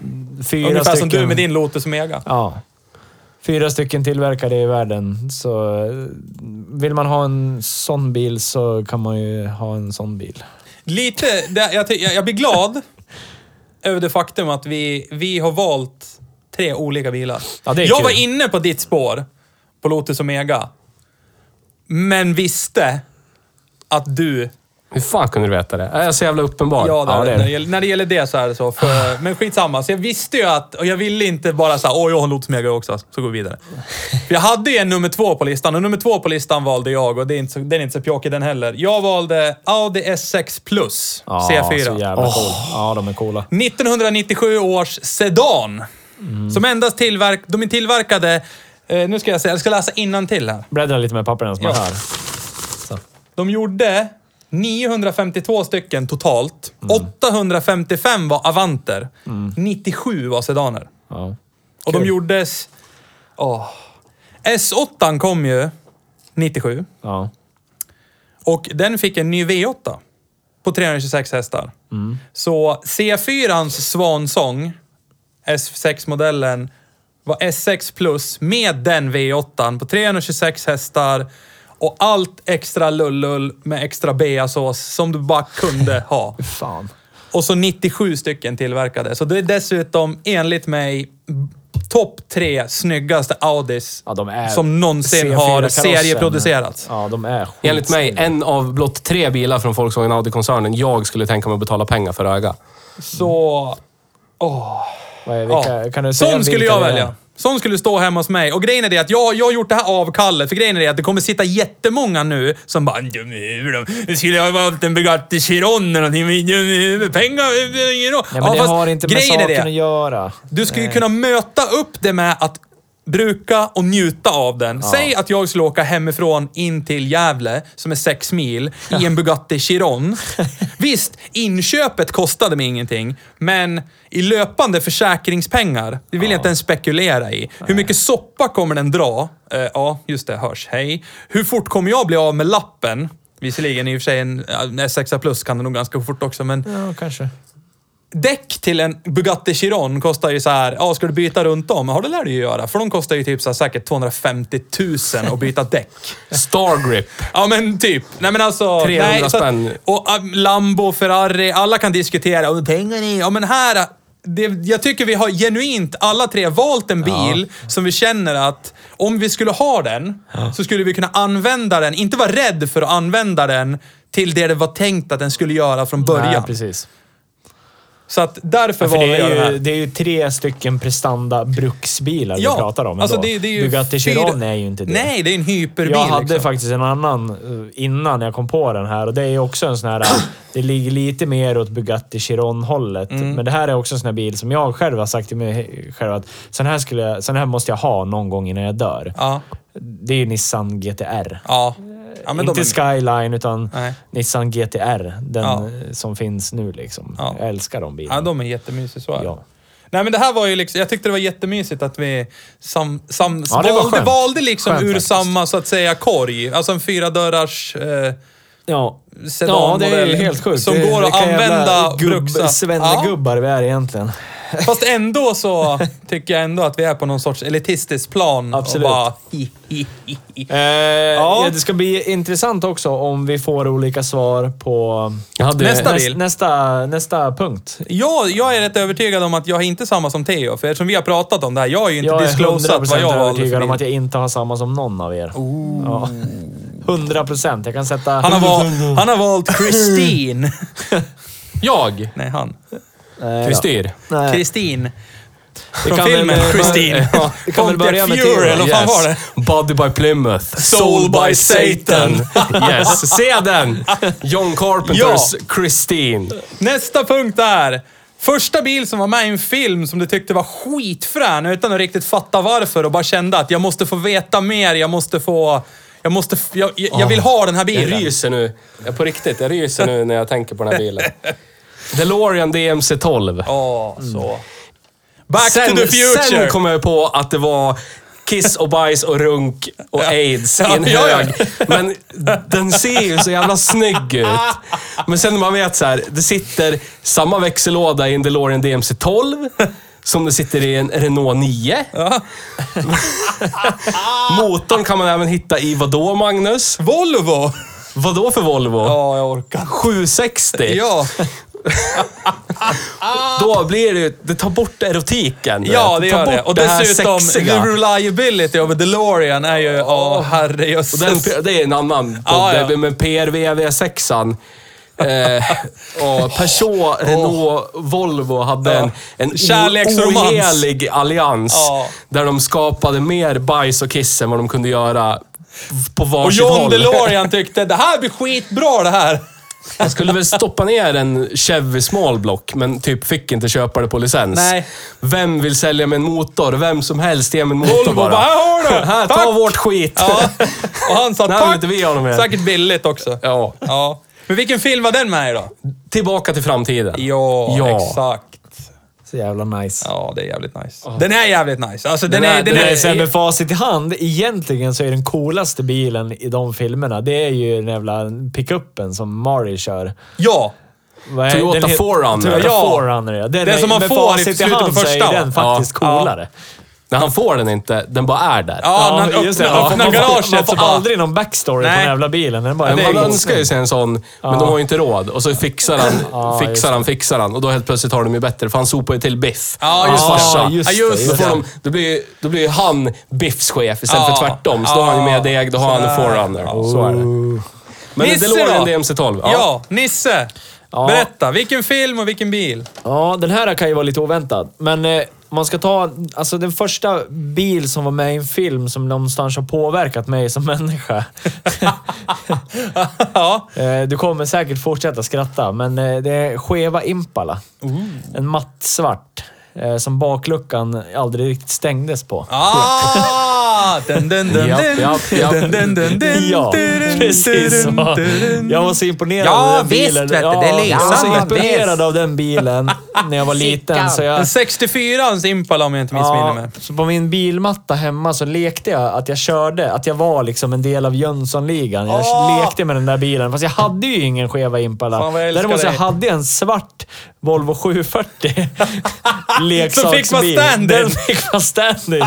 Fyra Ungefär stycken, som du med din Lotus Omega. Ja. Fyra stycken tillverkade i världen. Så eh, vill man ha en sån bil så kan man ju ha en sån bil. Lite, det, jag, ty- jag, jag blir glad över det faktum att vi, vi har valt tre olika bilar. Ja, det är jag kul. var inne på ditt spår, på Lotus Omega. Men visste att du... Hur fan kunde du veta det? Är jag så jävla uppenbar? Ja, det, Ja, det är när, det. det gäller, när det gäller det så är det så. För, men skitsamma. Så jag visste ju att... Och jag ville inte bara säga åh, jag har en Lotus Omega också, så går vi vidare. För jag hade ju en nummer två på listan och nummer två på listan valde jag och det är inte så, den är inte så pjåkig den heller. Jag valde Audi S6 Plus Ja, C4. så jävla cool. Ja, de är coola. 1997 års sedan. Som endast tillverk, de är tillverkade... Eh, nu ska jag säga, jag ska läsa till här. Bläddra lite med papperna som Ja. hör. Så. De gjorde 952 stycken totalt. 855 var Avanter. 97 var sedaner. Ja. Och de Kul. gjordes... Åh. S8 kom ju 97. Ja. Och den fick en ny V8 på 326 hästar. Mm. Så C4ans svansång, S6-modellen, var S6 plus med den V8 på 326 hästar och allt extra lullull med extra beasås som du bara kunde ha. Fan. Och så 97 stycken tillverkade. Så det är dessutom enligt mig topp tre snyggaste Audis Ja, de är som någonsin C4 har serieproducerats. Ja, de är Enligt mig, skitsnygga. en av blott tre bilar från Volkswagen Audi-koncernen jag skulle tänka mig att betala pengar för att äga. Så... Åh. Vad är, vilka, Ja. Kan du säga Sån skulle jag välja. Sån skulle stå hemma hos mig. Och grejen är det att jag, jag har gjort det här avkallet, för grejen är det att det kommer sitta jättemånga nu som bara "Dum i huvudet. Nu skulle jag ha valt en Bugatti Chiron eller någonting. men dum i huvudet. Pengar ingen roll. Nej, men det fast har inte med saken det. att göra. Du skulle Nej. kunna möta upp det med att bruka och njuta av den. Säg att jag skulle åka hemifrån in till Gävle, som är sex mil, i en Bugatti Chiron. Visst, inköpet kostade mig ingenting, men i löpande försäkringspengar, det vill jag inte ens spekulera i. Hur mycket soppa kommer den dra? Eh, ja, just det, hörs. Hej. Hur fort kommer jag bli av med lappen? Visserligen i och för sig en S6 plus kan det nog ganska fort också, men Ja, kanske. Däck till en Bugatti Chiron kostar ju så här, ja ska du byta runt om? Ja det lär du ju göra. För de kostar ju typ så här, säkert 250 000 att byta däck. Stargrip. Ja men typ. Nej men alltså. 300 nej, så spänn. Och Lambo, Ferrari, alla kan diskutera. Och pengar i. Ja men här, det, jag tycker vi har genuint alla tre valt en bil som vi känner att om vi skulle ha den så skulle vi kunna använda den, inte vara rädd för att använda den till det det var tänkt att den skulle göra från början. Nej, precis. Så att därför För valde det, jag den är här. ju, det är ju tre stycken prestanda bruksbilar Ja, vi pratar om alltså det- det är ju Bugatti Chiron är ju inte det. Nej, det är en hyperbil. Jag hade liksom. faktiskt en annan eh, innan jag kom på den här och det är också en sån här... Det ligger lite mer åt Bugatti Chiron-hållet. Mm. Men det här är också en sån här bil som jag själv har sagt till mig själv att sån här, skulle jag, sån här måste jag ha någon gång innan jag dör. Ja, Det är ju Nissan GTR. ja. ja Inte är, Skyline, utan Nej. Nissan GTR. Den Ja. eh, som finns nu liksom. Ja. Jag älskar de bilarna. ja, de är jättemysiga. Så är. Ja. Nej men det här var ju liksom, jag tyckte det var jättemysigt att vi sam, sam, Ja, valde, skönt. valde liksom Skönt ur faktiskt. samma så att säga korg. Alltså en fyra dörrars eh, Ja. Ja, det är helt sjukt. Som Det- går att använda gubb. Svennegubbar vi är egentligen. Fast ändå så tycker jag ändå att vi är på någon sorts elitistisk plan. Absolut. Och bara. Eh, ja. Det ska bli intressant också om vi får olika svar på Jag hade, Nästa näs, bil. nästa, nästa punkt. Ja, jag är rätt övertygad om att jag är inte samma som Theo. För eftersom vi har pratat om det här, jag har ju inte Jag är disclosat vad 100% jag valde övertygad för om att jag inte har samma som någon av er. Ja. 100 procent. Jag kan sätta... Han har, valt, han har valt Christine. jag, Nej, han. Kristyr. Kristin. Från filmen Christine. Ja, vi kan väl Pontiac börja med Fury, eller vad fan var det? Body by Plymouth. Soul by Satan. yes, se den! John Carpenters Christine. Nästa punkt är första bil som var med i en film som du tyckte var skitfrän utan att riktigt fatta varför och bara kände att jag måste få veta mer, jag måste få... Jag måste... Jag, jag, jag vill ha den här Jag bilen. ryser nu. Jag på riktigt, jag ryser nu när jag tänker på den här bilen. DeLorean DMC-12. Åh, så. Back sen, to the future! Sen kom jag på att det var kiss och bajs och runk och aids i en Ja, ja, hög. Men den ser ju så jävla snygg ut. Men sen när man vet så här, det sitter samma växellåda i en DeLorean DMC-12 som det sitter i en Renault 9. Motorn kan man även hitta i vadå, Magnus? Volvo! Vadå för Volvo? Ja, jag orkar. 760? Ja, Då blir det ju- det tar bort erotiken. ja det gör det. Och det dessutom, the sexiga. reliability of a DeLorean är ju... Åh, Och herrejösses. det är en annan podd, Ja, ja. det är med PRV V6an. Eh, och Peugeot, Renault, Volvo hade en, en Kärleksromans. ohelig allians. Ja. Där de skapade mer bajs och kiss än vad de kunde göra på Och varsitt John håll. DeLorean tyckte det här blir skitbra det här. Jag skulle väl stoppa ner en Chevy Small Block, men typ fick inte köpa det på licens. Nej. Vem vill sälja med en motor? Vem som helst ge mig en motor Volvo bara. bara, här har du! Här, ta Tack! vårt skit. Ja. Och han sa tack. inte vi något mer. Säkert billigt också. Ja. Ja. Men vilken film var den med i då? Tillbaka till framtiden. Ja, Ja. exakt. Så jävla nice. Ja, det är jävligt nice. Den är jävligt nice. Alltså, den, Den är... är- Den Den är, är, sen med facit i hand, egentligen så är den coolaste bilen i de filmerna, det är ju den jävla pickuppen som Mari kör. ja. Vad är- Toyota 4Runner. Toyota Ja. 4Runner, ja. Den Den är- som man med får i facit slutet på hand så första, är den faktiskt Ja. coolare. När han får den inte, den bara är där. Ja, när han just det. öppnar, Man får- öppnar man får- garaget Man så får bara... aldrig någon backstory på Nej. den jävla bilen. Den bara, Men det ju- önskar ju sig en sån, men de har ju inte råd. Och så fixar han, Ja, just fixar han, fixar han. Och då helt plötsligt har de ju bättre, för han sopar ju till Biff. Ja, Hans just det. farsa. Ja, just Ja, just det, Då, just får det. de, då, blir, då blir han Biffs chef istället Ja. för tvärtom. Så då har han ju mer deg, då har han en forerunner. Så är det. Men Nisse DeLorean då? DMC-12. Ja. Nisse. Ja. Berätta, vilken film och vilken bil? Ja, den här kan ju vara lite oväntad. Men eh, man ska ta... Alltså den första bil som var med i en film som någonstans har påverkat mig som människa. ja. Eh, du kommer säkert fortsätta skratta, men eh, det är Cheva Impala. En mattsvart. Eh, som bakluckan aldrig riktigt stängdes på. Ah! Dun, dun, dun, Ja, precis så. Jag var så imponerad Ja, av den visst, bilen. vet du, det är jag var så imponerad av den bilen när jag var liten. Så jag, En 64ans Impala om jag inte missminner Ja, mig. så på min bilmatta hemma så lekte jag att jag körde, att jag var liksom en del av Jönssonligan. Jag Åh! lekte med den där bilen, fast jag hade ju ingen Cheva Impala. Fan, jag Däremot så jag hade en svart Volvo 740 leksaksbil. fick vara stand-in. Den fick vara stand-in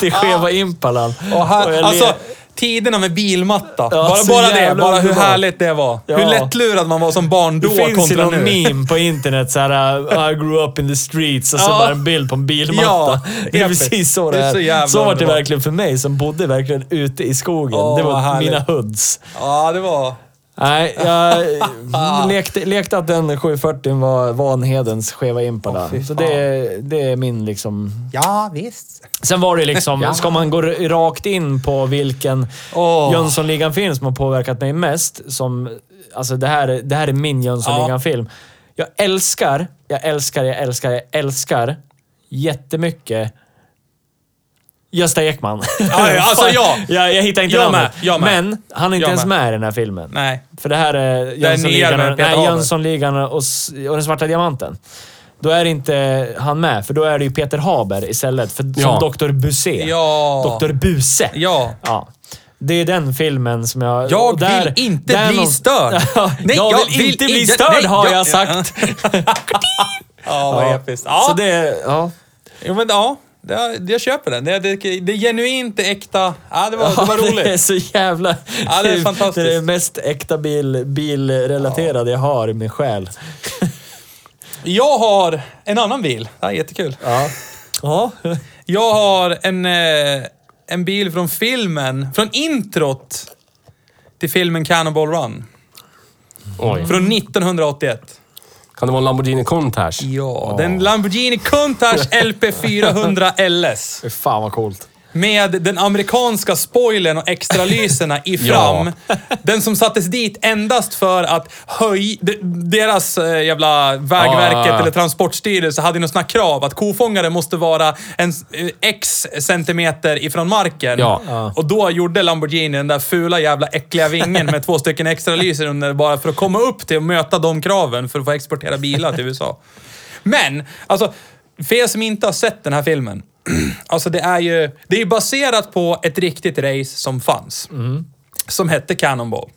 till Cheva Impalan. Och här, Och alltså, tiderna med bilmatta. Ja, bara så bara det, bara hur härligt det var. Ja. Hur lättlurad man var som barn då Det finns ju kontra någon nu. meme på internet såhär I grew up in the streets och så Ja. bara en bild på en bilmatta. Det är precis så det Det är är. så så var det verkligen för mig som bodde verkligen ute i skogen. Åh, det var mina hoods. Ja, det var... Nej, jag lekte, lekte att den 740 var Vanhedens skeva Impala. Fy så det, det är min liksom... Ja, visst. Sen var det liksom, Ja. ska man gå rakt in på vilken Åh. Jönssonligan-film som har påverkat mig mest, som... Alltså det här, är- det här är min Jönssonligan-film. Jag älskar, jag älskar, jag älskar, jag älskar jättemycket Gösta Ekman. Ja, ja, alltså, Fan, ja. jag, jag hittar inte Jag namnet. med, jag med. Men han är inte Jag ens med. med i den här filmen. Nej. För det här är Jönssonligan med och, nej. Jönssonligan och, den svarta diamanten. Då är inte han med, för då är det ju Peter Haber istället. För, Ja. Som Dr. Busé. Ja. Dr. Buse. Ja. Ja. Det är den filmen som jag... Jag där- vill inte där bli någon- störd. Ja, Nej, jag, jag vill vill inte bli inte- störd nej, har jag- jag sagt. Ja, vad episkt. Ja. Så det... Ja. Jo, men ja. Det, jag köper den. Det, det, det är genuint äkta. Ja, det var, det var Det är roligt. så jävla... Ja, det är fantastiskt. Det är det mest äkta bil, bilrelaterade jag har i min själ. Jag har en annan bil. Det här är jättekul. Ja. Ja. Jag har en, eh, en bil från filmen, från introt till filmen Cannonball Run. Oj. Från 1981. Kan det vara en Lamborghini Countach? Ja, den Lamborghini Countach LP400 LS. Fy fan vad coolt. Med den amerikanska spoilern och extralyserna i fram. Den som sattes dit endast för att höj... de- Deras eh, jävla Vägverket Ah. eller Transportstyrelse hade något sånt krav att kofångare måste vara en eh, x centimeter ifrån marken. Ja. Ja. Och då gjorde Lamborghini den där fula jävla äckliga vingen med två stycken extra lyser under bara för att komma upp till och möta de kraven för att få exportera bilar till USA. Men, alltså, för er som inte har sett den här filmen. Alltså det är ju, det är baserat på ett riktigt race som fanns. Som hette Cannonball.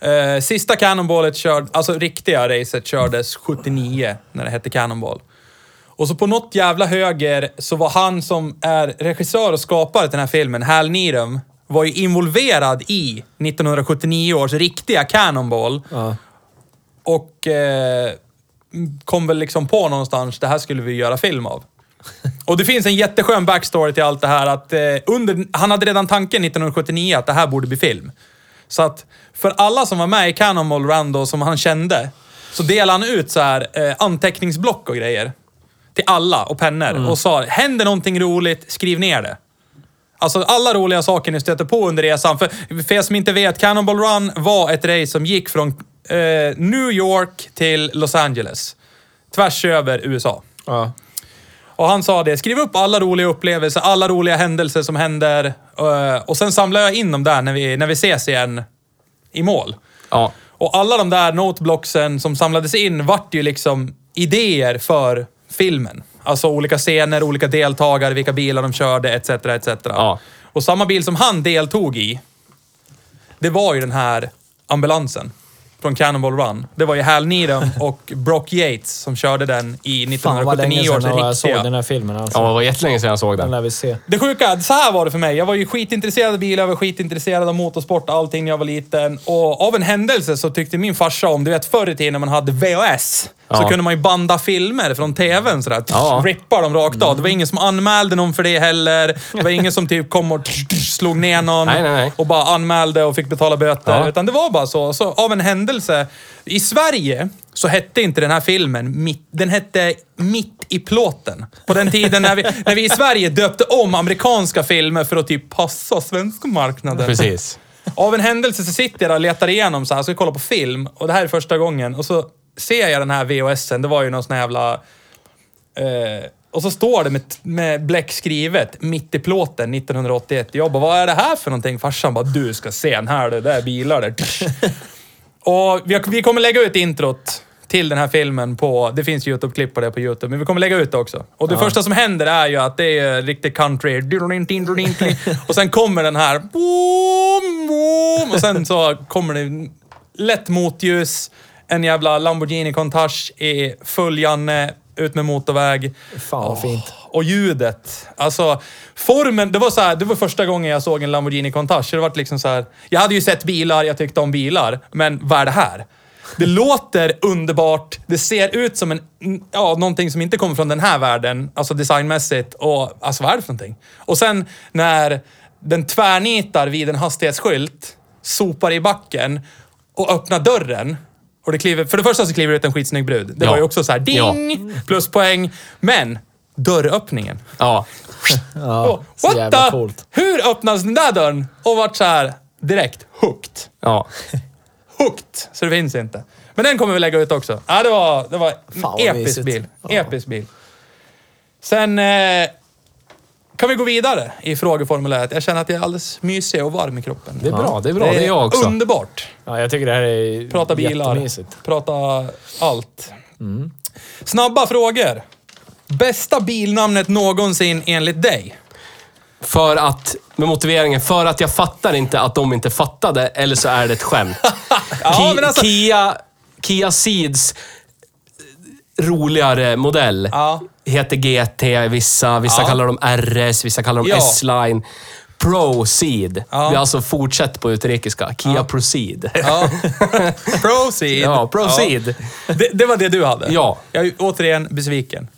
Eh, sista Cannonballet körd, alltså riktiga racet kördes 79 när det hette Cannonball. Och så på något jävla höger så var han som är regissör och skapare till den här filmen, Hal Needham, var ju involverad i 1979 års riktiga Cannonball. Ja. Och eh, kom väl liksom på någonstans, det här skulle vi göra film av. Och det finns en jätteskön backstory till allt det här. Att, eh, under, han hade redan tanken 1979 att det här borde bli film. Så att för alla som var med i Cannonball Run då, som han kände, så delade han ut så här, eh, anteckningsblock och grejer. Till alla och pennor. Och sa, händer någonting roligt, skriv ner det. Alltså alla roliga saker ni stöter på under resan. För, för er som inte vet, Cannonball Run var ett race som gick från eh, New York till Los Angeles. Tvärs över USA. Ja. Och han sa det, skriv upp alla roliga upplevelser, alla roliga händelser som händer. eh, Och sen samlar jag in dem där när vi, när vi ses igen i mål. Ja. Och alla de där noteblocksen som samlades in vart ju liksom idéer för filmen. Alltså olika scener, olika deltagare, vilka bilar de körde, etc. etc. Ja. Och samma bil som han deltog i, det var ju den här ambulansen från Cannonball Run. Det var ju Hal Needham och Brock Yates som körde den i Fan vad länge 1979 års sedan jag såg riktiga. den här filmen alltså. Ja, det var jättelänge sedan jag såg Den den. lär vi se. Det sjuka, så här var det för mig. Jag var ju skitintresserad av bilar, jag var skitintresserad av motorsport, allting när jag var liten. Och av en händelse så tyckte min farsa om, du vet förr i tiden när man hade VHS, så kunde man ju banda filmer från TVn sådär. Ja. Rippa dem rakt av. Det var ingen som anmälde någon för det heller. Det var ingen som typ kom och slog ner någon Nej, nej, nej. och bara anmälde och fick betala böter. Ja. Utan det var bara så. Så av en händelse. I Sverige så hette inte den här filmen mitt, Den hette Mitt i plåten. På den tiden när vi, när vi i Sverige döpte om amerikanska filmer för att typ passa svenska marknaden. Precis. Av en händelse så sitter jag där och letar igenom så här, ska kolla på film. Och det här är första gången. Och så ser jag den här VHSen. Det var ju någon sån här jävla... Eh, och så står det med, med bläck skrivet, mitt i plåten 1981. Jag bara, vad är det här för någonting? Farsan bara, du ska se den här, det där är bilar där. och vi, vi kommer lägga ut introt till den här filmen på, det finns YouTube-klipp på det på YouTube, men vi kommer lägga ut det också. Och det första som händer är ju att det är riktigt country. Och sen kommer den här, och sen så kommer det lätt motljus, en jävla Lamborghini Countach i full Janne, ut med motorväg. Fan vad fint. Och ljudet. Alltså, formen. Det var så här, det var första gången jag såg en Lamborghini Countach. Det var liksom så här, jag hade ju sett bilar, jag tyckte om bilar. Men vad är det här? Det låter underbart. Det ser ut som en, ja, någonting som inte kommer från den här världen. Alltså designmässigt. Och alltså vad är det för någonting? Och sen när den tvärnitar vid en hastighetsskylt, sopar i backen och öppnar dörren. Och det kliver, för det första så kliver det ut en skitsnygg brud. Det Ja. var ju också så här ding! Pluspoäng. Men dörröppningen. Ja. Ja, Och, så what jävla the? coolt. Hur öppnas den där dörren? Och vart så här direkt hooked. Ja. Hooked. Så det finns inte. Men den kommer vi lägga ut också. Ja, det var, det var en Fan, vad episk mysigt. bil. Ja. Episk bil. Sen eh, kan vi gå vidare i frågeformuläret. Jag känner att jag är alldeles mysig och varm i kroppen. Det är bra, det är bra. Det är jag också. underbart. Ja, jag tycker det här är Prata bilar. Prata allt. Mm. Snabba frågor. Bästa bilnamnet någonsin enligt dig? För att, med motiveringen, för att jag fattar inte att de inte fattade, eller så är det ett skämt. Ja, Ki- alltså- Kia, Kia Ceeds roligare modell Ja. heter GT, vissa, vissa Ja. kallar dem RS, vissa kallar dem Ja. S-line. Proceed. Ja. Det är alltså fortsätt på utrikiska. Kia Proceed. Ja. Proceed. Ja, proceed. Ja. Det, det var det du hade? Ja. Jag är återigen besviken.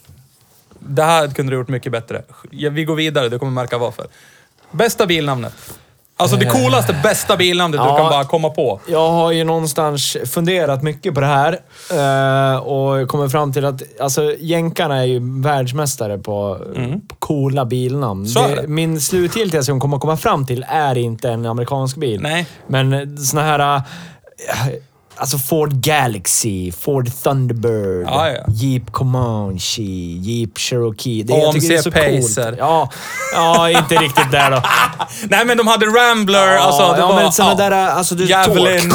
Det här kunde du gjort mycket bättre. Ja, Vi går vidare, du kommer märka varför. Bästa bilnamnet? Alltså det coolaste, bästa bilnamnet du Ja. kan bara komma på. Jag har ju någonstans funderat mycket på det här eh, och kommit fram till att alltså, jänkarna är ju världsmästare på, på coola bilnamn. Mm. Så är det. Min slutgiltiga som kommer komma fam till är inte en amerikansk bil. Nej. Men såna här... Alltså Ford Galaxy, Ford Thunderbird, Ja, ja. Jeep Comanche, Jeep Cherokee. Det, AMC tycker det är så Pacer. coolt. Ja, ja, inte riktigt där då. Nej men de hade Rambler, Ja, alltså det ja, var... men såna ja. där, alltså du... Javelin.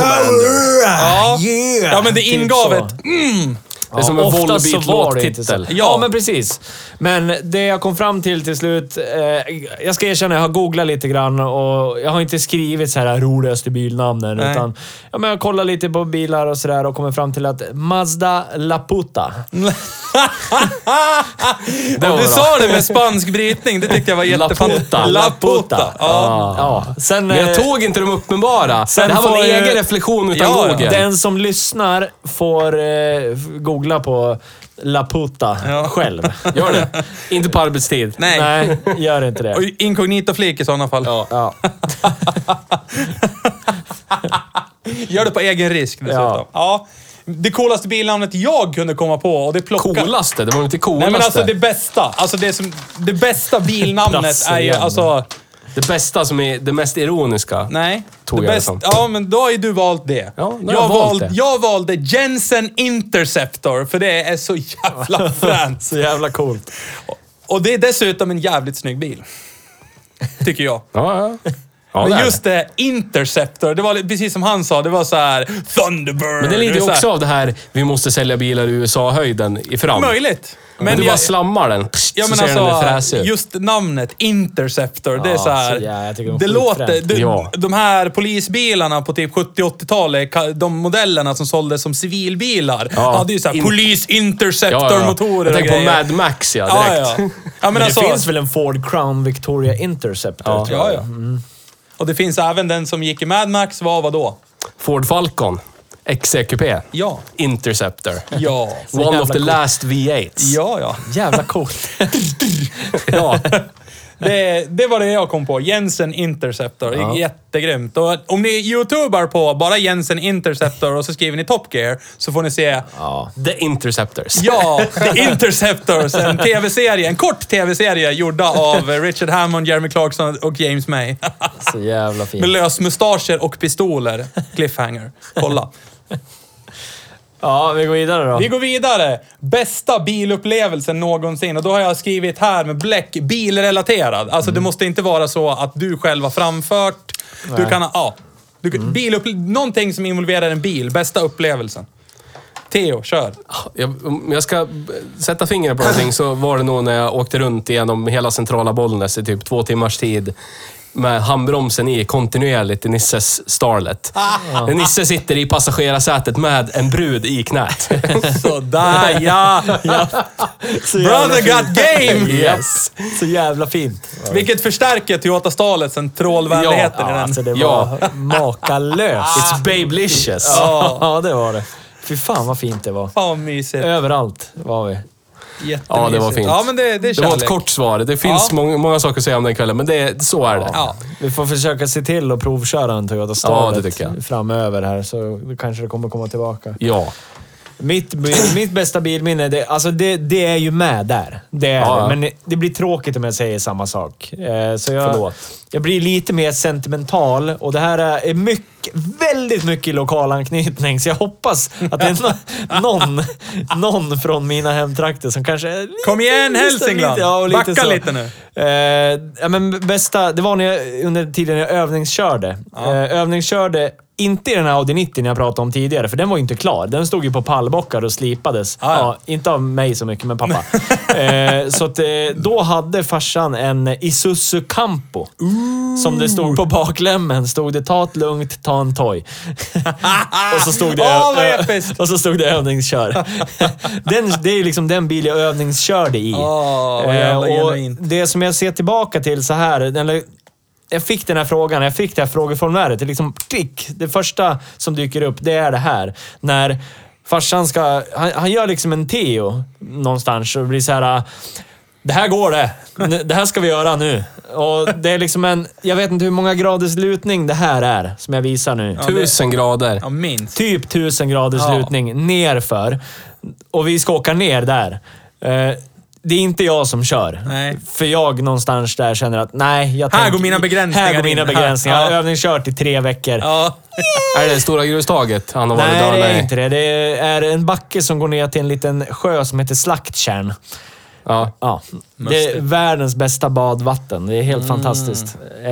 Ja. Yeah! Ja men det Typ ingav så. ett... Mm. Det är som en oftast så var det inte så. Volbeat-låttitel. Ja. Ja. men precis. Men det jag kom fram till till slut... Eh, jag ska erkänna, jag har googlat lite grann och jag har inte skrivit så här roligaste bilnamnen. Nej. Utan ja, men jag kollar lite på bilar och sådär och kommer fram till att Mazda Laputa. Du sa det med spansk brytning, det tyckte jag var jättefantastiskt. Laputa. Laputa. Ja. Ja. Sen, Men jag eh, tog inte de uppenbara. Sen det här var en egen reflektion utan ja. Google. Den som lyssnar får eh, googla på Laputa Ja. själv. Gör det. Inte på arbetstid. Nej. Nej, gör inte det. Och inkognito-flik i sådana fall. Ja. Gör det på egen risk dessutom. Ja. Ja. Det coolaste bilnamnet jag kunde komma på och det plockade... Coolaste? Det var inte coolaste. Nej men alltså det bästa. Alltså det, som, det bästa bilnamnet är ju alltså... Det bästa som är det mest ironiska. Nej. Tog det jag det som. Ja, men då har ju du valt det. Ja, då har jag, jag valt det. jag valde Jensen Interceptor, för det är så jävla fränt. Så jävla coolt. Och det är dessutom en jävligt snygg bil. Tycker jag. Ja, ja. ja Men just det, Interceptor, det var precis som han sa, det var så här Thunderbird. Men det lider är ju också av det här, vi måste sälja bilar i USA-höjden i fram. Möjligt. Men du bara jag, slammar den, ja, så men ser den alltså, fräsig ut. just namnet Interceptor, det är Ja, så här. så ja, de det låter... Du, Ja. De här polisbilarna på typ 70-80-talet, ka- de modellerna som såldes som civilbilar, Ja. hade ju så här In- Police Ja, ja. Interceptor-motorer Jag tänker på. Mad Max ja, Ja, direkt. ja. ja men, Men alltså, det finns väl en Ford Crown Victoria Interceptor? Ja. tror jag. Ja, ja. Och det finns även den som gick i Mad Max, var vad då? Ford Falcon. XC-kupé. Ja. Interceptor. Ja. One of the coolt. last V8s. Ja, ja. Jävla coolt. ja. Det, det var det jag kom på. Jensen Interceptor. Ja. Jättegrymt. Och om ni youtubar på bara Jensen Interceptor och så skriver ni Top Gear så får ni se Ja. The Interceptors. Ja, The Interceptors. En tv-serie. En kort tv-serie gjorda av Richard Hammond, Jeremy Clarkson och James May. Så jävla Med fint. lösmustascher och pistoler. Cliffhanger. Kolla. Ja, vi går vidare då. Vi går vidare. Bästa bilupplevelsen någonsin. Och då har jag skrivit här med bläck, bilrelaterad. Alltså det måste inte vara så att du själv har framfört. Du kan ha, ja. Du, kan- biluppl- någonting som involverar en bil. Bästa upplevelsen. Theo, kör. Jag, om jag ska sätta fingret på någonting så var det nog när jag åkte runt genom hela centrala Bollnäs i typ två timmars tid. Med handbromsen i kontinuerligt i Nisses Starlet. När Nisse sitter i passagerarsätet med en brud i knät. Sådär ja! Så jävla Brother got game! Yes. Så jävla fint. Vilket förstärker Toyota Stalet sen trålvänligheten Ja, i den. alltså det Ja. var makalöst. It's babelicious. Ja. ja, det var det. Fy fan vad fint det var. Fan mysigt. Överallt var vi. Jättemysigt. Ja, det var fint. Ja, men det, det är Det var ett kort svar. Det finns Ja. många, många saker att säga om den kvällen, men det, så är det. Ja. Vi får försöka se till att provköra en Toyota Starlet jag. framöver här, så kanske det kommer komma tillbaka. Ja. Mitt, mitt bästa bilminne, det, alltså det, det är ju med där. Det är Ja, ja. det. Men det blir tråkigt om jag säger samma sak. Eh, Så jag, Förlåt. jag blir lite mer sentimental och det här är mycket, väldigt mycket lokal anknytning. Så jag hoppas att det är nå- någon, någon från mina hemtrakter som kanske är lite, Kom igen Hälsingland! Lite, ja, lite Backa så. lite nu. Eh, ja, men bästa, det var när jag, under tiden jag övningskörde. Eh, övningskörde inte i den här Audi 90 jag pratade om tidigare, för den var ju inte klar. Den stod ju på pallbockar och slipades. Ah, ja. ja, inte av mig så mycket, men pappa. eh, så att, eh, då hade farsan en Isuzu Campo. Som det stod på baklämmen. Stod det “Ta det lugnt, ta en toj”. och, så stod det, episkt! och så stod det övningskör. den, det är liksom den bil jag övningskörde i. Vad Eh, jävla och genuint. det som jag ser tillbaka till så här, eller, jag fick den här frågan, jag fick det här frågeformuläret. Det är liksom klick. Det första som dyker upp, det är det här. När farsan ska, han, han gör liksom en Teo någonstans och blir så här. Det här går det. Det här ska vi göra nu. Och det är liksom en, jag vet inte hur många graders lutning det här är, som jag visar nu. Ja, Tusen grader. Ja, minst. Typ 1000 graders Ja. lutning nerför. Och vi ska åka ner där. Det är inte jag som kör. Nej. För jag någonstans där känner att nej, jag Här tänker- går mina begränsningar Här går mina in. begränsningar. Jag har övningskört i tre veckor. Ja. Är det Stora grustaget han har varit Nej, det är inte det. Det är en backe som går ner till en liten sjö som heter Slakttjärn. Ja. Ja, det är världens bästa badvatten. Det är helt Mm. fantastiskt. Eh,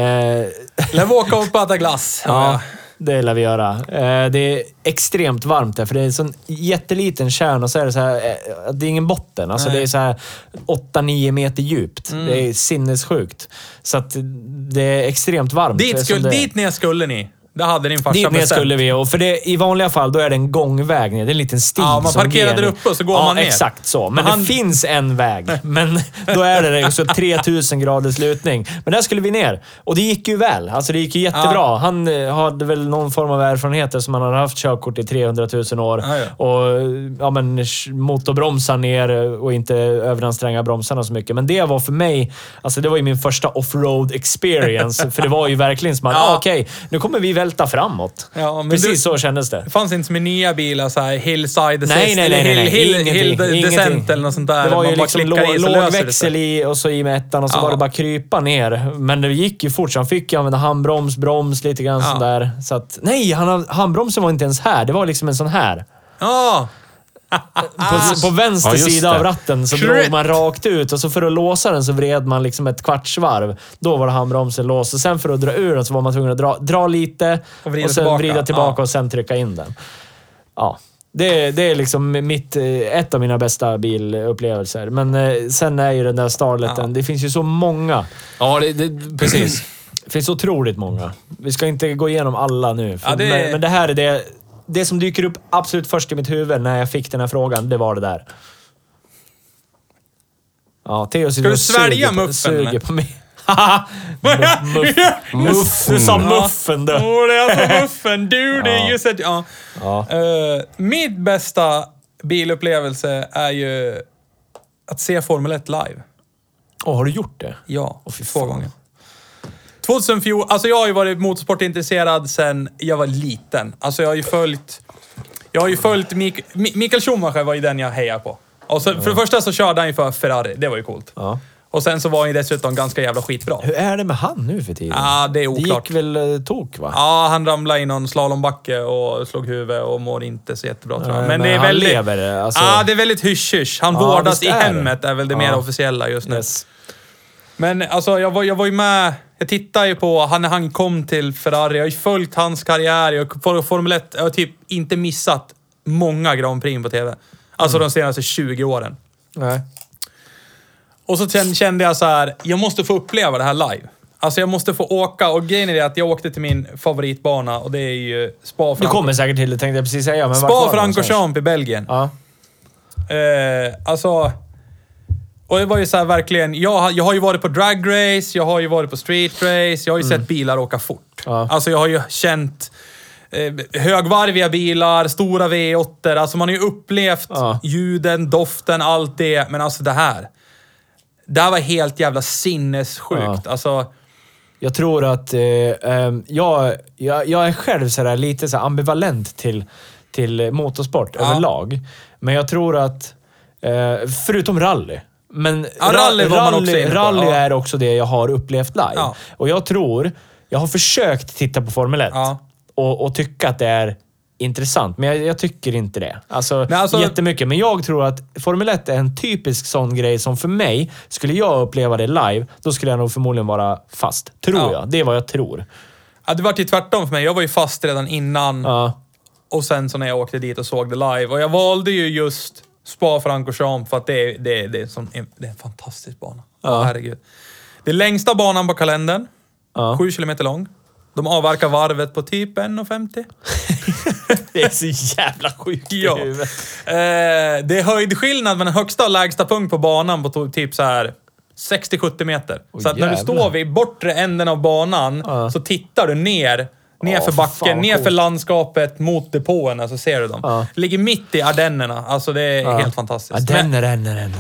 Lär vi åka och äta glass. Ja, det lär vi göra. Eh, Det är extremt varmt där, för det är en sån jätteliten kärn och så är det så här, eh, det är ingen botten. Alltså Nej. det är så här 8-9 meter djupt. Mm. Det är sinnessjukt. Så att det är extremt varmt. Dit, skulle, dit ner skulle ni. Det hade din farsa Dit ner bestämt. skulle vi. Och för det, I vanliga fall då är det en gångväg ner. Det är en liten stig Ja, man som parkerar ner. där uppe och så går ja, man ner. exakt så. Men Men han- det finns en väg. Men då är det det. Så 3000 graders lutning. Men där skulle vi ner. Och det gick ju väl. Alltså det gick ju jättebra. Ja. Han eh, hade väl någon form av erfarenheter som han hade haft körkort i 300 000 år. Ja, ja. Och ja, men, motorbromsar ner och inte överanstränga bromsarna så mycket. Men det var för mig, alltså det var ju min första offroad experience. för det var ju verkligen som att, Ja. ah, okej, nu kommer vi välta framåt. Ja, Precis du- så kändes det. Det fanns inte som i nya bilar så här hillside assist Nej, nej, nej. nej, nej. hill, hill, hill descent eller något sånt där. Det var Man ju liksom låg, i låg växel i och så i med ettan och så Ja. var det bara krypa ner. Men det gick ju fort, så han fick ju använda handbroms, broms, lite grann Ja. sådär. Så att, nej, han, handbromsen var inte ens här. Det var liksom en sån här. Ja! På, på vänster Ja, sida av ratten så Shit. drog man rakt ut och så för att låsa den så vred man liksom ett kvartsvarv. Då var det handbromsen låst. Och sen för att dra ur den så var man tvungen att dra, dra lite Och vrida sen tillbaka. vrida tillbaka Ja. och sen trycka in den. Ja. Det, det är liksom mitt, eh, ett av mina bästa bilupplevelser. Men eh, sen är ju den där Starleten, Ja. det finns ju så många. Ja, det, det, precis. Det finns otroligt många. Vi ska inte gå igenom alla nu. För, Ja, det- men, men det här är det, det som dyker upp absolut först i mitt huvud när jag fick den här frågan. Det var det där. Ja, Theo sitter du svälja muffen, suger eller? på mig. muff. Du sa muffen du. Åh, det är alltså muffen. Dude, Ja. you said... Ja. Ja. Uh, mitt bästa bilupplevelse är ju att se Formel 1 live. Åh, har du gjort det? Ja, fy två gånger. 2014, alltså jag har ju varit motorsportintresserad sen jag var liten. Alltså jag har ju följt... Jag har ju följt Mik Mi- Mikael Schumacher var ju den jag hejade på. Och så, För det första så körde han ju för Ferrari, det var ju coolt. Ja. Och sen så var han ju dessutom ganska jävla skitbra. Hur är det med han nu för tiden? Ja, det är det oklart. gick väl eh, tok, va? Ja, han ramlade i någon slalombacke och slog huvudet och mår inte så jättebra tror jag. Nej, Men, men det är han väldigt... lever, alltså. Ja, det är väldigt hysch-hysch. Han Ja, vårdas visst i är det. hemmet, är väl det mer Ja. officiella just nu. Yes. Men alltså, jag var, jag var ju med... Jag tittade ju på han när han kom till Ferrari. Jag har ju följt hans karriär. Jag har Formel 1, jag har typ inte missat många Grand Prix på TV. Alltså de senaste 20 åren. Nej. Och så kände- jag så här, jag måste få uppleva det här live. Alltså jag måste få åka och grejen är det att jag åkte till min favoritbana och det är ju Spa Du kommer säkert till det tänkte jag precis säga. Men Spa? Francorchamps i Belgien. Ja. Eh, alltså... Och det var ju så här verkligen, jag, har- jag har ju varit på dragrace, jag har ju varit på street race, jag har ju sett bilar åka fort. Ja. Alltså jag har ju känt eh, högvarviga bilar, stora V8, alltså man har ju upplevt Ja. ljuden, doften, allt det. Men alltså det här. Det här var helt jävla sinnessjukt. Alltså, Jag tror att eh, ehm, jag, jag, jag är själv så lite så ambivalent till, till motorsport Ja. överlag. Men jag tror att, eh, förutom rally. Men Ja, rally var man också rally, på, är också det jag har upplevt live. Ja. Och jag tror, jag har försökt titta på Formel 1 Ja. och, och tycka att det är intressant. Men jag, jag tycker inte det. Alltså, Nej, alltså- jättemycket. Men jag tror att Formel 1 är en typisk sån grej som för mig, skulle jag uppleva det live, då skulle jag nog förmodligen vara fast. Tror Ja. jag. Det är vad jag tror. ja, det var ju tvärtom för mig. Jag var ju fast redan innan. Ja. Och sen så när jag åkte dit och såg det live. Och jag valde ju just Spa Francorchamps för att det är, det är, det är, som, det är en fantastisk bana. Ja. Herregud. Det är längsta banan på kalendern. Ja. Sju kilometer lång. De avverkar varvet på typ 1,50. Det är så jävla sjukt i Ja. huvudet. Eh, det är höjdskillnad mellan högsta och lägsta punkt på banan på typ så här 60-70 meter. Åh, så när du står vid bortre änden av banan Ja. så tittar du ner. Ner Ja, för för backen, fan, ner för coolt. landskapet, mot depåerna så ser du dem. Ja. Ligger mitt i Ardennerna. Alltså det är Ja. helt fantastiskt. Ja, den men, är den är den.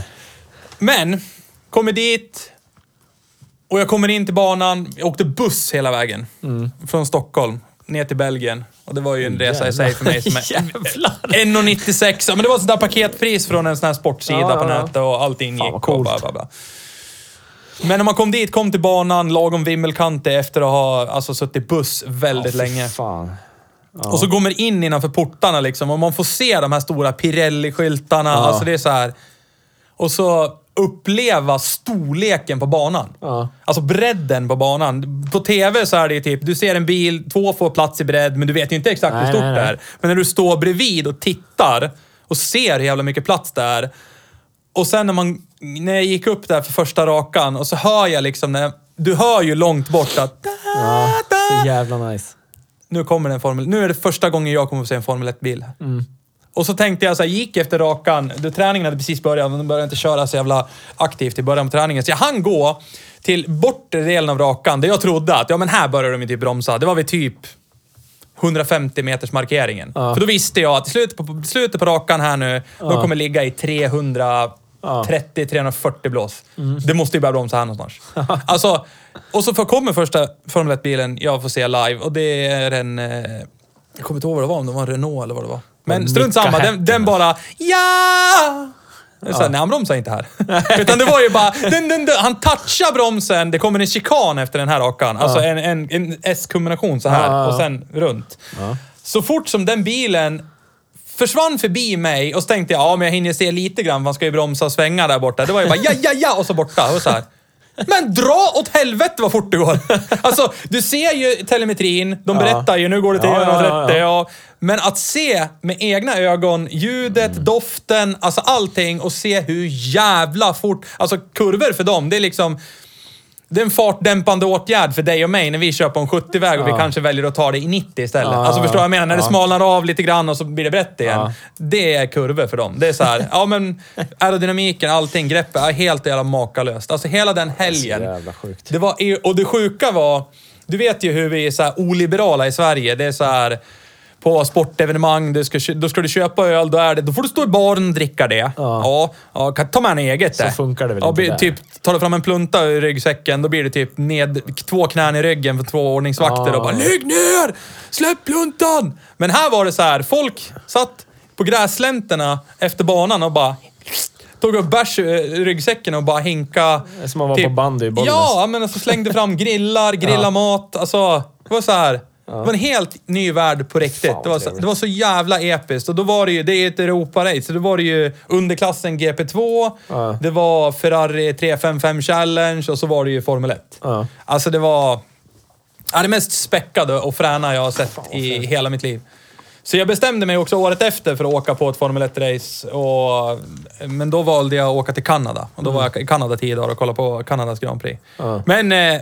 men, kommer dit och jag kommer in till banan. Jag åkte buss hela vägen. Mm. Från Stockholm ner till Belgien. Och det var ju en resa i sig för mig. Som är, Jävlar. 1,96. Ja, men det var sådär paketpris från en sån här sportsida Ja, ja, på nätet och allting Fan, gick vad och coolt. bla, bla, bla. Men när man kom dit, kom till banan, lagom vimmelkantig efter att ha alltså, suttit buss väldigt Fy länge. Fan. Och så går man in innanför portarna liksom och man får se de här stora Pirelli-skyltarna. Ja. Alltså det är så här. Och så uppleva storleken på banan. Ja. Alltså bredden på banan. På TV så är det ju typ, du ser en bil, två får plats i bredd, men du vet ju inte exakt hur Nej, stort nej, det nej. är. Men när du står bredvid och tittar och ser hur jävla mycket plats det är. Och sen när man, när jag gick upp där för första rakan och så hör jag liksom, när, du hör ju långt bort att Ja, så jävla nice. nu kommer en Formel... Nu är det första gången jag kommer att se en Formel 1-bil. Och så tänkte jag så här, gick efter rakan. Då träningen hade precis börjat, men de började inte köra så jävla aktivt i början på träningen. Så jag hann gå till bortre delen av rakan, där jag trodde att ja, men här börjar de ju typ bromsa. Det var vid typ 150 meters markeringen. Ja. För då visste jag att i slutet på, slutet på rakan här nu, de kommer ligga i 330-340 blås. Det måste ju börja bromsa här någonstans. alltså, och så kommer första Formel 1-bilen jag får se live och det är en... Eh, jag kommer inte ihåg vad det var, om det var en Renault eller vad det var. Men Micka strunt samma, den, den bara ja! Så här, Nej, han bromsar inte här. Utan det var ju bara... Den, den, den, han touchar bromsen, det kommer en chikan efter den här rakan. Alltså en, en, en S-kombination så här Ja, ja, ja. och sen runt. Så fort som den bilen försvann förbi mig och så tänkte jag, ja men jag hinner se lite grann, man ska ju bromsa och svänga där borta. Det var ju bara ja, ja, ja och så borta. Och så här. Men dra åt helvete vad fort det går! Alltså, du ser ju telemetrin, de berättar ju nu går det till Ja, ja, 130, ja, ja. Men att se med egna ögon ljudet, Mm. doften, alltså allting och se hur jävla fort... Alltså kurvor för dem, det är liksom... Det är en fartdämpande åtgärd för dig och mig när vi kör på en 70-väg och vi Ja. kanske väljer att ta det i 90 istället. Ja, alltså förstår du vad jag menar? När det ja. smalnar av lite grann och så blir det brett igen. Ja. Det är kurvor för dem. Det är så här, ja men aerodynamiken, allting, greppet är helt jävla makalöst. Alltså hela den helgen. jävla sjukt. Det var, och det sjuka var, du vet ju hur vi är så här oliberala i Sverige. Det är så här på sportevenemang, du ska, då ska du köpa öl, då, är det, då får du stå i baren och dricka det. Ja. ja, kan ta med en eget Så det. funkar det väl ja, inte där. Typ, tar du fram en plunta ur ryggsäcken, då blir det typ ned, två knän i ryggen för två ordningsvakter Ja. och bara “Lägg ner! Släpp pluntan!” Men här var det så här, folk satt på gräslänterna efter banan och bara tog upp bärs ur ryggsäcken och bara hinka... Som att vara på bandy i Bollnäs. Ja, men alltså slängde fram grillar, grilla Ja. mat. Alltså, det var så här. Det var en helt ny värld på riktigt. Fan, det, var så, det var så jävla episkt. Och då var det ju, det är ett Europarace, så då var det ju underklassen GP2, Ja. det var Ferrari 355 Challenge och så var det ju Formel 1. Ja. Alltså det var... Ja, det mest späckade och fräna jag har sett i hela mitt liv. Så jag bestämde mig också året efter för att åka på ett Formel 1-race. Och, men då valde jag att åka till Kanada. Och då var jag i Kanada tio dagar och kollade på Kanadas Grand Prix. Men... Eh,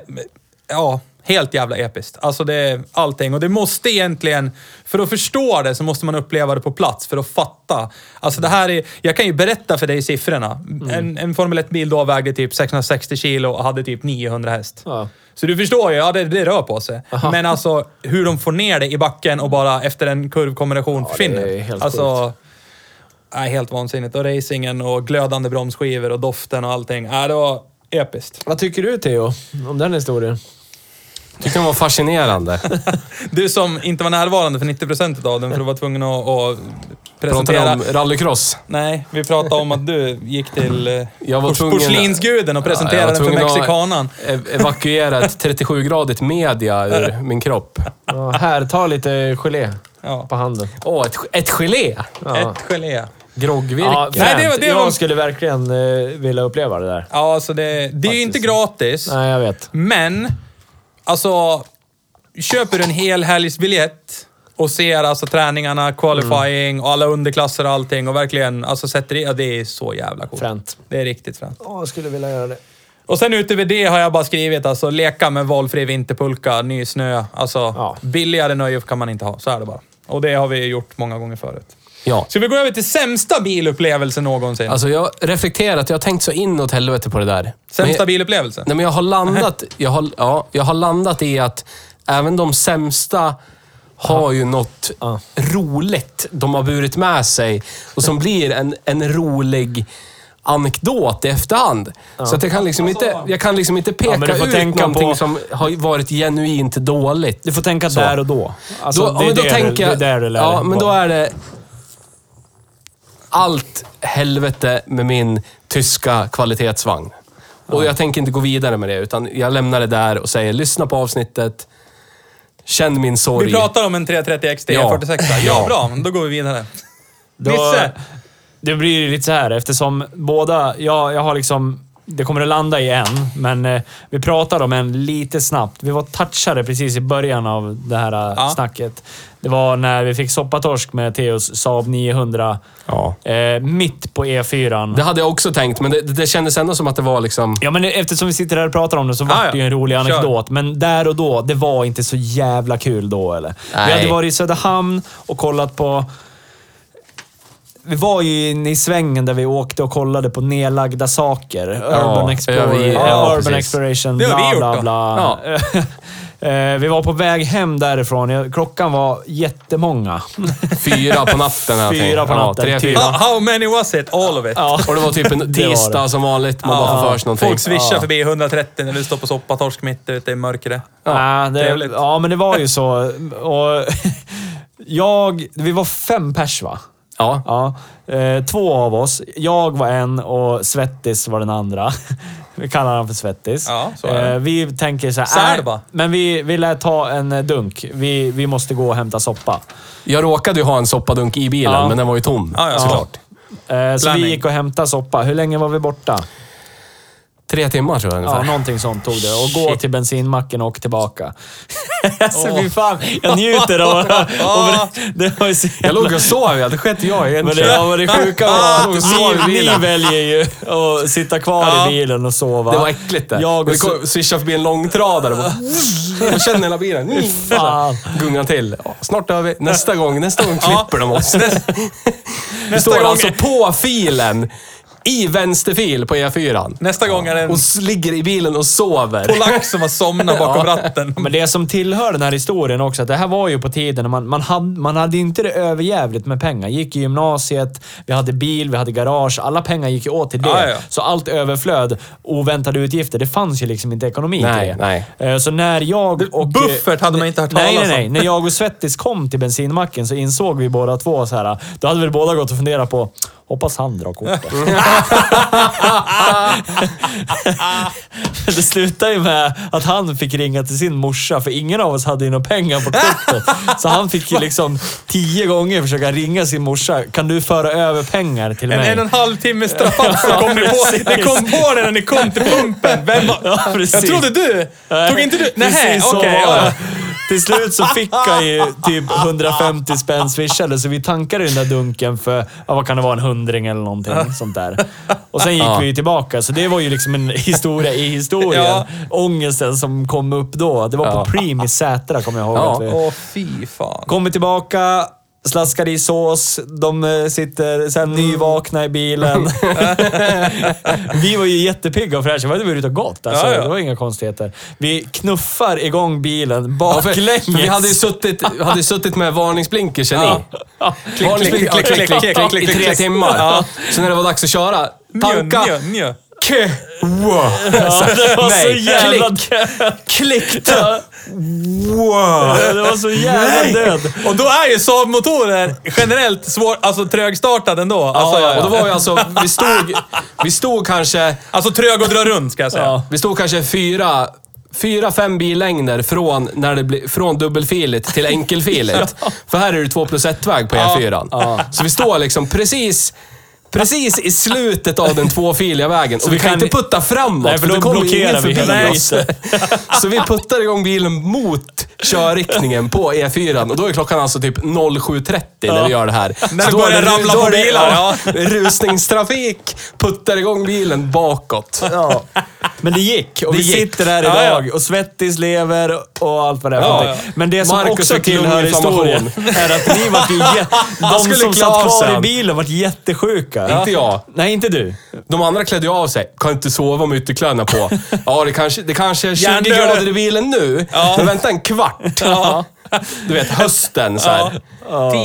ja, helt jävla episkt. Alltså det är allting. Och det måste egentligen, för att förstå det så måste man uppleva det på plats för att fatta. Alltså det här är, jag kan ju berätta för dig siffrorna. En, en Formel 1-bil då vägde typ 660 kilo och hade typ 900 häst. Ja. Så du förstår ju, ja det, det rör på sig. Men alltså hur de får ner det i backen och bara efter en kurvkombination det försvinner. är helt alltså, är helt vansinnigt. Och racingen och glödande bromsskivor och doften och allting. Äh, det var episkt. Vad tycker du Theo om den historien? Tyckte den var fascinerande. Du som inte var närvarande för 90% av den för du var tvungen att, att Pratade presentera... om rallycross. Nej, vi pratade om att du gick till eh, Jag var tvungen- porslinsguden och Ja, jag presenterade var den för mexikanan. ev- Evakuera ett 37-gradigt media ur min kropp. Ja, här, ta lite gelé Ja. på handen. Åh, ett, ett gelé! Ja. Ett gelé. Groggvirke. Ja, Nej, det var- det jag var- skulle verkligen eh, vilja uppleva det där. Ja, alltså det, det är ju inte gratis. Nej, jag vet. Men, alltså, köper du en hel helgsbiljett och ser alltså träningarna, qualifying och alla underklasser och allting och verkligen alltså sätter i, ja, det är så jävla coolt. Fränt. Det är riktigt fränt. Ja, jag skulle vilja göra det. Och sen utöver det har jag bara skrivit alltså leka med valfri vinterpulka, ny snö. Alltså Ja. billigare nöje kan man inte ha. Så är det bara. Och det har vi gjort många gånger förut. Ja. Ska vi gå över till sämsta bilupplevelse någonsin? Alltså jag reflekterat, jag har tänkt så inåt helvete på det där. sämsta Men- bilupplevelse? Nej, men jag har landat, jag har, ja, jag har landat i att även de sämsta har ju något Ja. roligt de har burit med sig och som blir en, en rolig anekdot i efterhand. Så att jag kan liksom inte, jag kan liksom inte peka får ut tänka någonting på- som har varit genuint dåligt. Du får tänka Så. där och då. Alltså, då, det, ja, är men då det, tänker jag, det det lär Ja, men då är det allt helvete med min tyska kvalitetsvagn. Och jag tänker inte gå vidare med det, utan jag lämnar det där och säger lyssna på avsnittet. Känn min sorg. Vi pratar om en 330 XT Ja. 46 Ja, Ja. bra. Då går vi vidare. Då- Nisse! Det blir ju lite så här eftersom båda... Jag, jag har liksom... Det kommer att landa i en, men eh, vi pratade om en lite snabbt. Vi var touchade precis i början av det här eh, Ja. snacket. Det var när vi fick soppatorsk med Theos Saab 900 Ja. eh, mitt på E4. Det hade jag också tänkt, men det, det kändes ändå som att det var liksom... Ja, men eftersom vi sitter här och pratar om det så var Ah, ja. det ju en rolig Kör. anekdot. Men där och då, det var inte så jävla kul då eller? Vi Nej. hade varit i Söderhamn och kollat på... Vi var ju inne i svängen där vi åkte och kollade på nedlagda saker. Urban, Explorer, ja, ja, Urban. Exploration, Det vi bla bla då. bla. Eh, vi var på väg hem därifrån. Klockan var jättemånga. Fyra på natten. Fyra på natten, Ja, tre, typ. fyra. How, how many was it? All of it. Ja. Och det var typ en tisdag det. som vanligt. Man bara får för sig någonting. Folk swishar Ja. förbi 130 när du står på soppatorsk mitt ute i mörkret. Ja, det, ja, men det var ju så. Och jag... Vi var fem pers va? Ja. Ja, eh, två av oss. Jag var en och Svettis var den andra. Vi kallar honom för Svettis. Ja, så är det. eh, vi tänker så här, äh, men vi, vi lär ta en eh, dunk. Vi, vi måste gå och hämta soppa. Jag råkade ju ha en soppadunk i bilen, Ja. men den var ju tom. Ja, ja, såklart. Eh, så vi gick och hämtade soppa. Hur länge var vi borta? Tre timmar tror jag Ja, ungefär. någonting sånt tog det. Och gå Shit. till bensinmacken och tillbaka. alltså fy fan, jag njuter av... av det var ju så Jag låg och sov, ja. det sket jag i Men det, ja, men det sjuka var att ni, ni väljer ju att sitta kvar Ja. i bilen och sova. Det var äckligt det. Jag och Vi kom- swishade förbi en långtradare och bara... Jag känner hela bilen. Mm, Fan. Gungar till. Ja, snart över. Nästa gång, nästa gång Ja. klipper de oss. Vi står gång- alltså på filen. I vänsterfil på E4. Nästa gång är det en Och s- ligger i bilen och sover. polack som har somnat bakom ratten. Men det som tillhör den här historien också, att det här var ju på tiden när man, man, hade, man hade inte det överjävligt med pengar. Gick i gymnasiet, vi hade bil, vi hade garage. Alla pengar gick ju åt till det. Ja, ja. Så allt överflöd, oväntade utgifter, det fanns ju liksom inte ekonomi Nej, till det. nej. Eh, Så när jag och... Buffert hade man inte hört Nej, talas nej, nej. om. När jag och Svettis kom till bensinmacken så insåg vi båda två så här. Då hade vi båda gått och funderat på, hoppas han drar kortet. det slutade ju med att han fick ringa till sin morsa, för ingen av oss hade ju några pengar på kortet. Så han fick ju liksom tio gånger försöka ringa sin morsa. Kan du föra över pengar till En, mig? en och en halv timme straffat så kom ni på, ni kom på det när ni kom till pumpen. Vem var, Ja, jag trodde du. Nej, Tog inte du? Nej, okej. det. Till slut så fick han ju typ 150 spänn swishade, så vi tankade den där dunken för, ja, vad kan det vara, en hundring eller någonting sånt där. Och sen gick Ja. vi ju tillbaka, så det var ju liksom en historia i historien. Ja. Ångesten som kom upp då. Det var på Ja. Prim i Sätra, kommer jag ihåg. Ja. Åh, fy fan. Kommer tillbaka, slaskar i sås. De eh, sitter sen nyvakna i bilen. vi var ju jättepigga och fräscha. Vi hade varit ute och gått. Alltså, Ja, ja. Det var inga konstigheter. Vi knuffar igång bilen Ja, baklänges. för vi hade ju suttit, hade suttit med varningsblinkersen Ja. i. Klick, Varningsblinkers klick, klick, klick, klick, klick, i klick, tre klick. timmar. Ja. Så när det var dags att köra, tanka, Njö, njö, njö. ke, wow. Ja, det var så Nej, jävla klick. Klick, Ja, wow. Det var så jävla död. Och då är ju Saab-motorer generellt svår, alltså trögstartad ändå. Alltså, Ja, ja, och då var ju alltså, vi stod, vi stod kanske, alltså trög att dra runt ska jag säga. Ja. vi stod kanske fyra, fyra, fem billängder från, när det blir, från dubbelfiligt till enkelfiligt. För här är det två plus ett-väg på E4. Så vi står liksom precis, precis i slutet av den tvåfiliga vägen. Och vi kan, kan- inte putta framåt, Nej, för då det kommer blockerar ingen vi hela oss. Så vi puttar igång bilen mot körriktningen på E4 och då är klockan alltså typ 07.30 när vi gör det här. När Så det då är börjar ramla då på det- bilar, ja. Rusningstrafik, puttar igång bilen bakåt. Ja. Men det gick och Det vi gick. sitter här Ja, idag och Svettis lever och allt vad det är för Ja. Men det som Marcus också tillhör historien är att ni vart ju De som satt av kvar i bilen vart jättesjuka. Inte jag. Nej, inte du. De andra klädde ju av sig. Kan inte sova med ytterkläderna på. Ja, det kanske, det kanske är 20 Hjärndöd. grader i bilen nu, men vänta en kvart. Du vet, hösten så här.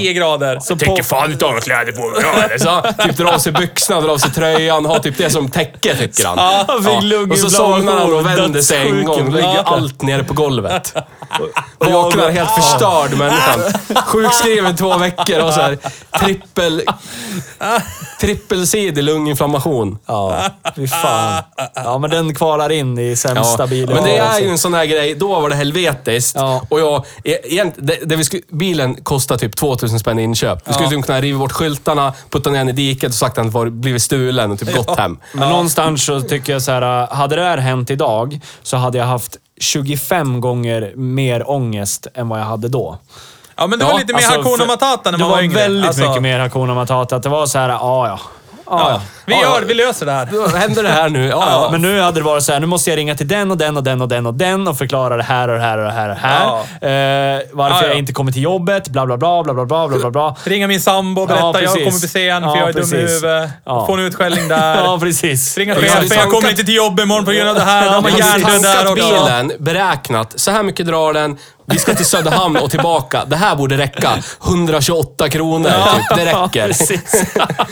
10 grader. Så Tänker fan inte ha några kläder på mig. Ja, eller så, typ dra av sig byxorna, dra av sig tröjan, ha typ det som täcke tycker han. lunginflammation Och så somnar han och vänder sig en gång. Då ligger Ja. allt nere på golvet. Vaknar helt förstörd människan. Sjukskriven två veckor och så här trippel... Trippelsidig lunginflammation. Ja, fy fan. Ja, men den kvalar in i sämsta bilen. men det är ju en sån här grej. Då var det helvetiskt. Ja. Och jag, e- egent, det, det vi skulle, bilen kostar typ 2000 spänn i inköp. Vi skulle typ kunna riva bort skyltarna, putta ner den i diket och sagt att den var, blivit stulen och typ gått hem. Men någonstans så tycker jag så här, hade det här hänt idag så hade jag haft 25 gånger mer ångest än vad jag hade då. Ja, men det var Ja, lite mer alltså, Hakuna Matata när Det man var, var yngre. väldigt Alltså, mycket mer Hakuna Matata. Att det var så här, ja ja. Ja, ja. Vi, gör, vi löser det här. Vad händer det här nu? Ja, ja. Men nu hade det varit så här, nu måste jag ringa till den och den och den och den och den och förklara det här och det här och det här och det här. Eh, varför Ja, ja. jag inte kommer till jobbet, bla bla bla, bla bla bla, bla bla bla. Ringa min sambo och berätta Ja, jag precis. kommer bli sen för Ja, jag är dum i precis. huvudet. Få en utskällning där. Ja, precis. Ringa Ja, chefen, jag kommer inte till jobbet imorgon på grund av det här. De har Ja, Jag har hjärndöd där också. bilen, beräknat. Så här mycket drar den. Vi ska till Söderhamn och tillbaka. Det här borde räcka. 128 kronor, typ. Det räcker.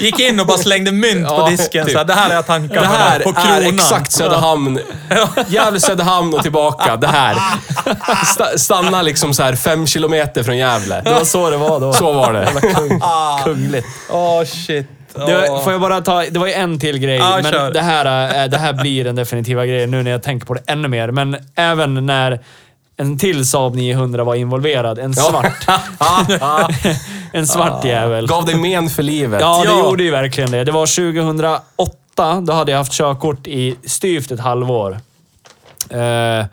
Gick in och bara slängde mynt på Ja, disken. typ. Så här, det här är jag tankar Det här på kronan. är exakt Söderhamn. Gävle, Söderhamn och tillbaka. Det här. Sta- Stanna liksom så här fem kilometer från Gävle. Det var så det var då. Så var det. Kung, kungligt. Åh, shit. Det var, får jag bara ta... Det var ju en till grej, Ja, kör. men det här, det här blir den definitiva grejen nu när jag tänker på det ännu mer. Men även när en till Saab 900 var involverad. En svart. en svart jävel. Gav dig men för livet. Ja, det Ja. gjorde ju verkligen det. Det var 2008. Då hade jag haft körkort i styvt ett halvår. Eh,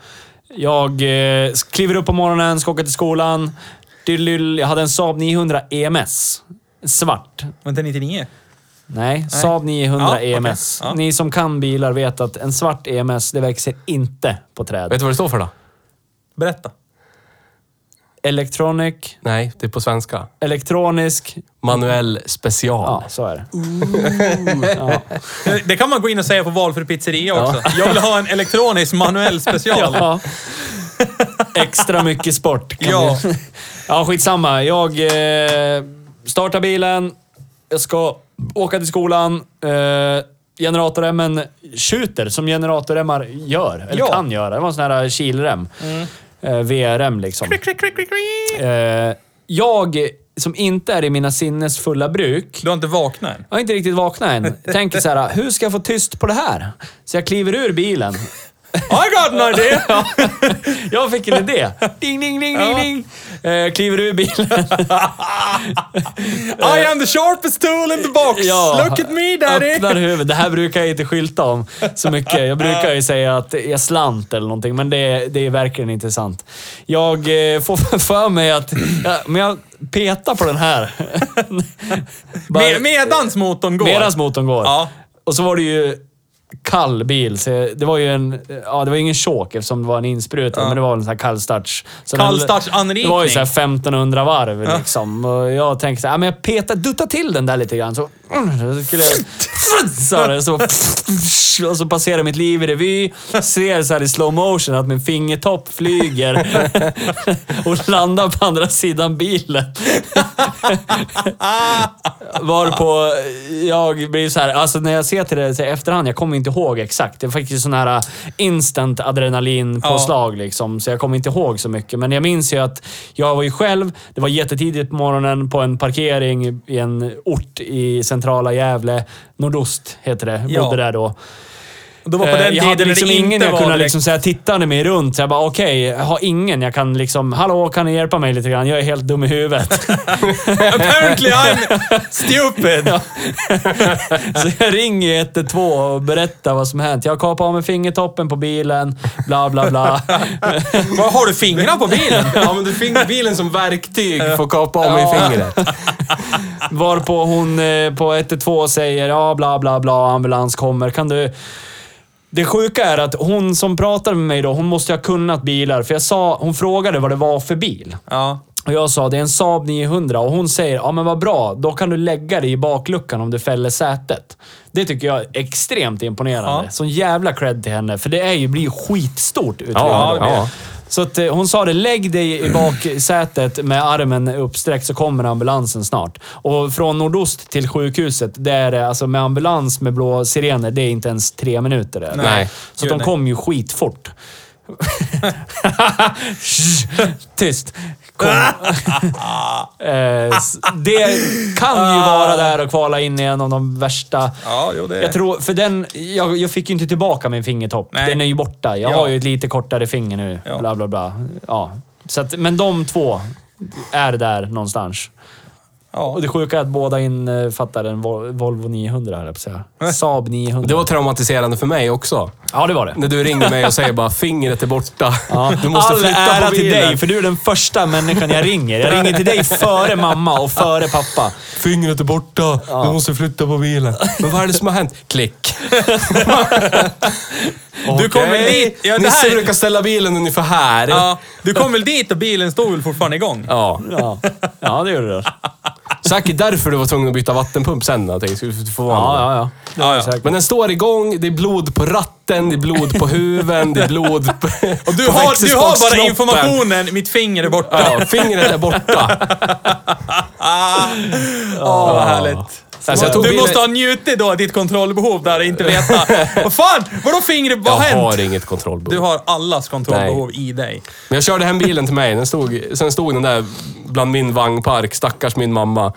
jag eh, kliver upp på morgonen, ska åka till skolan. Jag hade en Saab 900 EMS. Svart. Var inte 99? Nej, Saab 900 Ja. EMS. Ja. Ni som kan bilar vet att en svart EMS, det växer inte på träd. Vet du vad det står för då? Berätta. Electronic, Nej, det är på svenska. elektronisk... Manuell special. Ja, så är det. Det- Det kan man gå in och säga på valfri pizzeria också. Jag vill ha en elektronisk manuell special. Ja. Extra mycket sport. Kan Ja. vi- ja, skitsamma. Jag eh, startar bilen. Jag ska åka till skolan. Eh, generatorremmen tjuter som generatorremmar gör. Eller Ja. kan göra. Det var en sån här kilrem. Eh, VRM liksom. Eh, jag, som inte är i mina sinnes fulla bruk, Du har inte vaknat än? jag har inte riktigt vaknat än. Tänker så här, hur ska jag få tyst på det här? Så jag kliver ur bilen I got an idea! Jag fick en idé. Ding, ding, ding, ding, ding. Eh, kliver ur bilen. I am the sharpest tool in the box! Look at me daddy! Öppnar huvudet. Det här brukar jag inte skylta om så mycket. Jag brukar ju säga att jag slant eller någonting, men det, det är verkligen inte sant. Jag eh, får för mig att... Ja, men jag petar på den här. Bara- Med, medans motorn går. Medans motorn går. Ja. Och så var det ju kall bil. Så det var ju en... Ja, det var ingen chock eftersom det var en insprutning, men det var en sån här kallstarts. Så Kallstartsanrikning. Det var ju så här 1500 varv liksom. Och jag tänkte så här, ja, men jag petar, duttar till den där lite grann. Så, så skulle jag... Så, och så passerar mitt liv i revy. Ser så här i slow motion att min fingertopp flyger och landar på andra sidan bilen. Varpå jag blir så här, alltså när jag ser till det i efterhand, jag kommer inte ihåg exakt. Det är faktiskt sån här instant adrenalinpåslag liksom, så jag kommer inte ihåg så mycket. Men jag minns ju att jag var ju själv, det var jättetidigt på morgonen på en parkering i en ort i centrala Gävle. Nordost heter det. Ja. Bodde där då. Det var på Eh, den jag hade liksom ingen jag kunde direkt- liksom säga tittade mig runt. Så jag bara, okej, jag har ingen jag kan liksom... Hallå, kan ni hjälpa mig lite grann? Jag är helt dum i huvudet. Apparently I'm stupid! Så jag ringer 112 och berättar vad som hänt. Jag har kapat av mig fingertoppen på bilen, bla bla bla. Vad Har du fingrar på bilen? Ja, men du fick bilen som verktyg för att kapa av mig fingret. Varpå hon eh, på 112 säger ja, bla bla bla, ambulans kommer. Kan du... Det sjuka är att hon som pratade med mig då, hon måste ha kunnat bilar. För jag sa, hon frågade vad det var för bil. Ja. Och jag sa det är en Saab 900 och hon säger ja men vad bra, då kan du lägga det i bakluckan om du fäller sätet. Det tycker jag är extremt imponerande. Ja. Sån jävla cred till henne, för det är ju, blir skitstort utrymme Ja, ja. Så att, eh, hon sa det, lägg dig i baksätet med armen uppsträckt så kommer ambulansen snart. Och från nordost till sjukhuset, det är det, alltså med ambulans med blå sirener, det är inte ens tre minuter. Där. Nej. Så att de kom ju skitfort. Tyst. Eh, det kan ju vara där och kvala in i en av de värsta... Ja, jo det... Jag tror, för den... Jag, jag fick ju inte tillbaka min fingertopp. Nej. Den är ju borta. Jag Ja. har ju ett lite kortare finger nu. Ja. Bla, bla, bla. Ja. Så att, men de två är där någonstans. Ja. Och det sjuka är att båda innefattar en Vol- Volvo 900, höll jag på säga. Saab 900. Det var traumatiserande för mig också. Ja, det var det. När du ringer mig och säger bara fingret är borta. Ja. Du måste All flytta ära på till bilen. dig, för du är den första människan jag ringer. Jag ringer till dig före mamma och före pappa. Fingret är borta. Du måste flytta på bilen. Men vad är det som har hänt? Klick. Du kom väl dit... Ja, Nisse här... brukar ställa bilen ungefär här. ja, du kom väl dit och bilen stod väl fortfarande igång? Ja. Ja, ja det gjorde det. Säkert därför du var tvungen att byta vattenpump sen. Jag skulle få vara Ja, ja, ja. Ja. Men den står igång, det är blod på ratten, det är blod på huven, det är blod på Och du på har, du har bara växelspaksknoppen. informationen, mitt finger är borta. Ja, fingret är borta. Åh, vad härligt. Alltså, jag du bilen- måste ha njutit då ditt kontrollbehov där och inte veta. vad fan, vadå fingret, vad Jag har hänt? har inget kontrollbehov. Du har allas kontrollbehov i dig. Men jag körde hem bilen till mig. Den stod, sen stod den där bland min vagnpark. Stackars min mamma.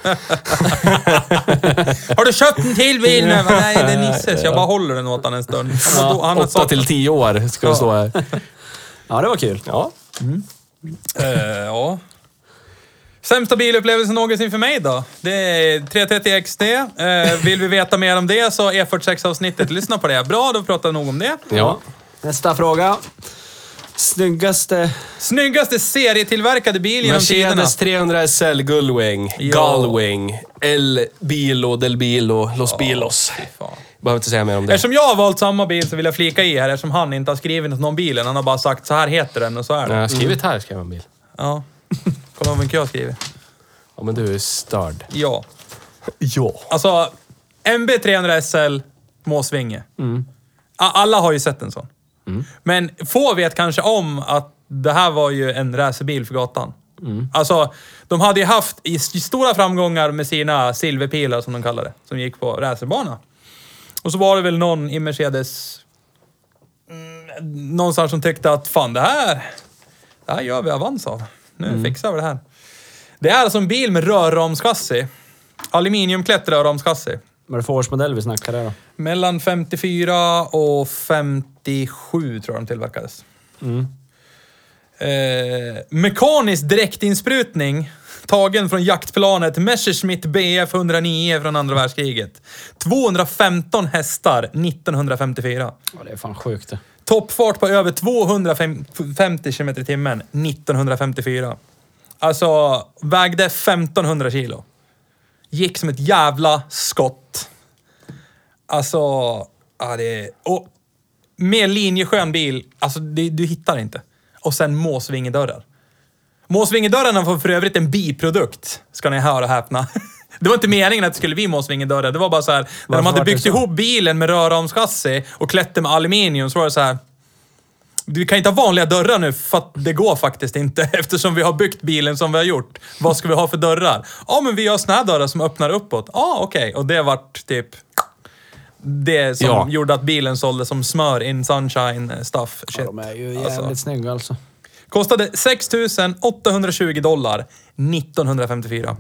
Har du köpt en till bil nu? Nej, det är Nisses. Jag bara håller den åt honom en stund. Åtta sagt- till tio år ska det stå här. Ja, det var kul. Ja. Eh, ja. Sämsta bilupplevelsen någonsin för mig då? Det är 330 XT. Eh, vill vi veta mer om det så E46-avsnittet, lyssna på det. Bra, då pratar vi nog om det. Ja. Nästa fråga. Snyggaste... Snyggaste serietillverkade bil genom tiderna. Mercedes 300 SL Gullwing. Ja. Gullwing. El Bilo del Bilo. Los Bilos. Behöver inte säga mer om det. Eftersom jag har valt samma bil så vill jag flika i här, eftersom han inte har skrivit någon bilen. Han har bara sagt så här heter den och så är Jag det. har skrivit här, skrev jag en bil. Ja. Kolla vad mycket jag har skrivit. Ja, men du är störd. Ja. Ja. Alltså, MB300 SL, Måsvinge. A- Alla har ju sett en sån. Men få vet kanske om att det här var ju en racerbil för gatan. Alltså, de hade ju haft i stora framgångar med sina silverpilar, som de kallar det, som gick på racerbana. Och så var det väl någon i Mercedes... Mm, någonstans som tyckte att fan, det här... Det här gör vi avans av. Nu fixar vi det här. Det är alltså en bil med rörramschassi. Aluminiumklätt rörramschassi. Vad är det för årsmodell vi snackar där då? Mellan 54 och 97 tror jag de tillverkades. Eh, mekanisk direktinsprutning tagen från jaktplanet Messerschmitt Bf 109 från andra världskriget. 215 hästar 1954. Ja, det är fan sjukt det. Toppfart på över 250 km i timmen 1954. Alltså, vägde 1500 kilo. Gick som ett jävla skott. Alltså, ja det är... Och med linjeskön bil, alltså det, du hittar inte. Och sen måsvingedörrar. Måsvingedörrarna var för övrigt en biprodukt, ska ni höra och häpna. Det var inte meningen att det skulle bli måsvingedörrar. Det var bara så här, när de hade byggt ihop bilen med rörramschassi och klätt det med aluminium så var det så här. Du kan inte ha vanliga dörrar nu, för att det går faktiskt inte eftersom vi har byggt bilen som vi har gjort. Vad ska vi ha för dörrar? Ja, men vi har såna här dörrar som öppnar uppåt. Ja, okej. Och det vart typ det som Ja. gjorde att bilen sålde som smör in sunshine stuff. Ja, Shit. de är ju jävligt Alltså. snygga alltså. Kostade 6 820 dollar 1954.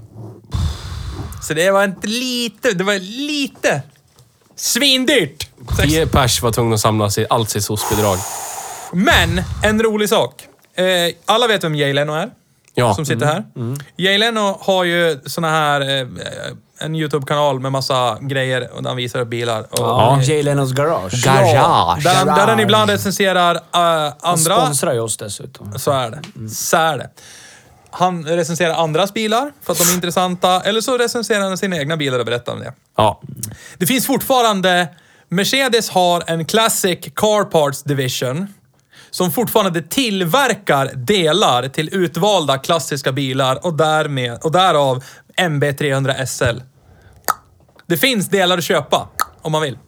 Så det var inte lite, det var lite svindyrt. Sex- 10 pers var tvungna att samla sig, allt sitt SOS-bidrag. Men, en rolig sak. Eh, alla vet vem Jay Leno är, Ja. som sitter här. Jay Leno har ju såna här, eh, en YouTube-kanal med massa grejer och där han visar upp bilar. Och, Ja, Jay Lenos Garage. Garage. Där, han- där han ibland recenserar eh, Han andra... sponsrar ju oss dessutom. Så är det. Så är det. Han recenserar andras bilar för att de är intressanta, eller så recenserar han sina egna bilar och berättar om det. Ja. Det finns fortfarande... Mercedes har en Classic Car Parts Division som fortfarande tillverkar delar till utvalda klassiska bilar och, därmed, och därav MB300 SL. Det finns delar att köpa om man vill.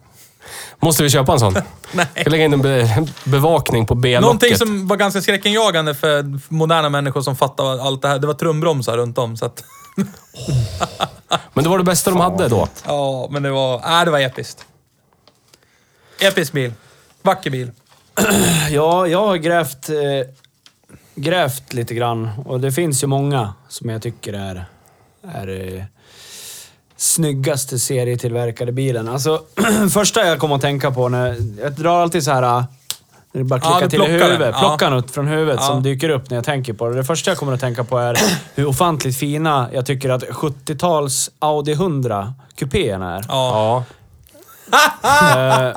Måste vi köpa en sån? Nej. Ska lägga in en be bevakning på B-locket. Någonting som var ganska skräckinjagande för moderna människor som fattar allt det här, det var trumbromsar runt om. Så att, Men det var det bästa de hade då. ja, men det var, äh, det var episkt. Episk bil. Vacker bil. Ja, jag har grävt, eh, grävt lite grann och det finns ju många som jag tycker är, är eh, snyggaste serietillverkade bilen. Alltså, första jag kommer att tänka på när... Jag drar alltid så här... När det bara Ja, klickar du till i huvudet. Ja. Något från huvudet Ja. som dyker upp när jag tänker på det. Det första jag kommer att tänka på är hur ofantligt fina jag tycker att 70-tals Audi 100 kupéerna är. Ja. Ja. Eh,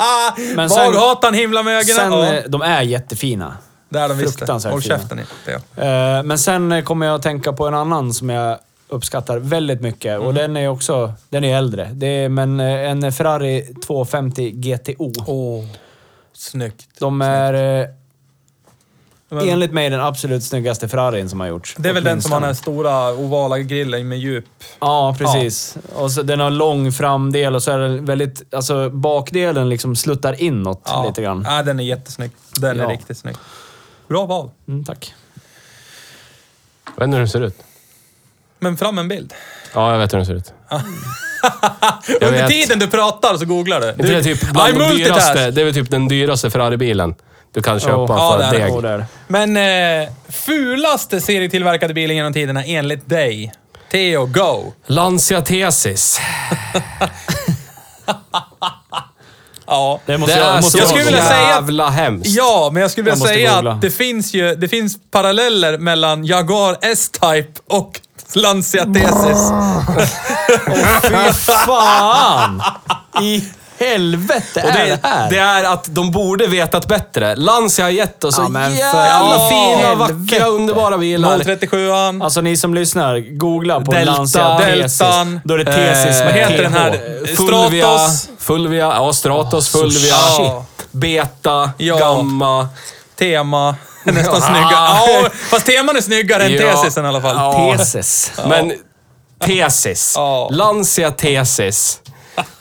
men sen, Var hatar han himla med ögonen? sen, Ja. eh, de är jättefina. Det är de visst. fruktansvärt Håll fina. käften i det. Eh, Men sen kommer jag att tänka på en annan som jag uppskattar väldigt mycket. Mm. Och den är också den är äldre. Det är men eh, en Ferrari 250 GTO. Åh, snyggt. De är eh, Men- enligt mig den absolut snyggaste Ferrarin som har gjorts. Det är väl den som har den här stora ovala grillen med djup. Ja, precis. Och så, den har lång framdel och så är den väldigt... Alltså bakdelen liksom sluttar inåt Ja. lite grann. Ja, den är jättesnygg. Den är Ja. riktigt snygg. Bra val. Mm, tack. Jag vet inte hur den ser ut. Men fram en bild. Ja, jag vet hur den ser ut. Jag Under vet. tiden du pratar så googlar du. Det är typ bland de dyraste, det är väl typ den dyraste Ferrari-bilen du kan köpa Ja, för deg. Där. Men eh, fulaste serietillverkade bilen genom tiderna enligt dig? Theo, go! Lancia Thesis. Ja. Det måste Det jag, är måste Jag skulle vilja säga- jävla hemskt. Ja, men jag skulle Jag vilja måste säga googla. att det finns ju det finns paralleller mellan Jaguar S-Type och Lancia Thesis. Fy fan! I helvete Och är det, det här? det är att de borde vetat bättre. Lancia har gett oss så jävla i fina, helvete. vackra, underbara bilar. 037an. Alltså ni som lyssnar, googla på Delta, Lancia. Deltan, Då är det Thesis eh, med heter den här? Fulvia, Stratos. Fulvia, ja Stratos, så Fulvia, shit. Beta, Ja. Gamma. Tema. Nästan Ja. snygga. Ja, fast teman är snyggare än Ja. tesisen i alla fall. Ja. Thesis. Men Thesis. Ja. Lancia Thesis.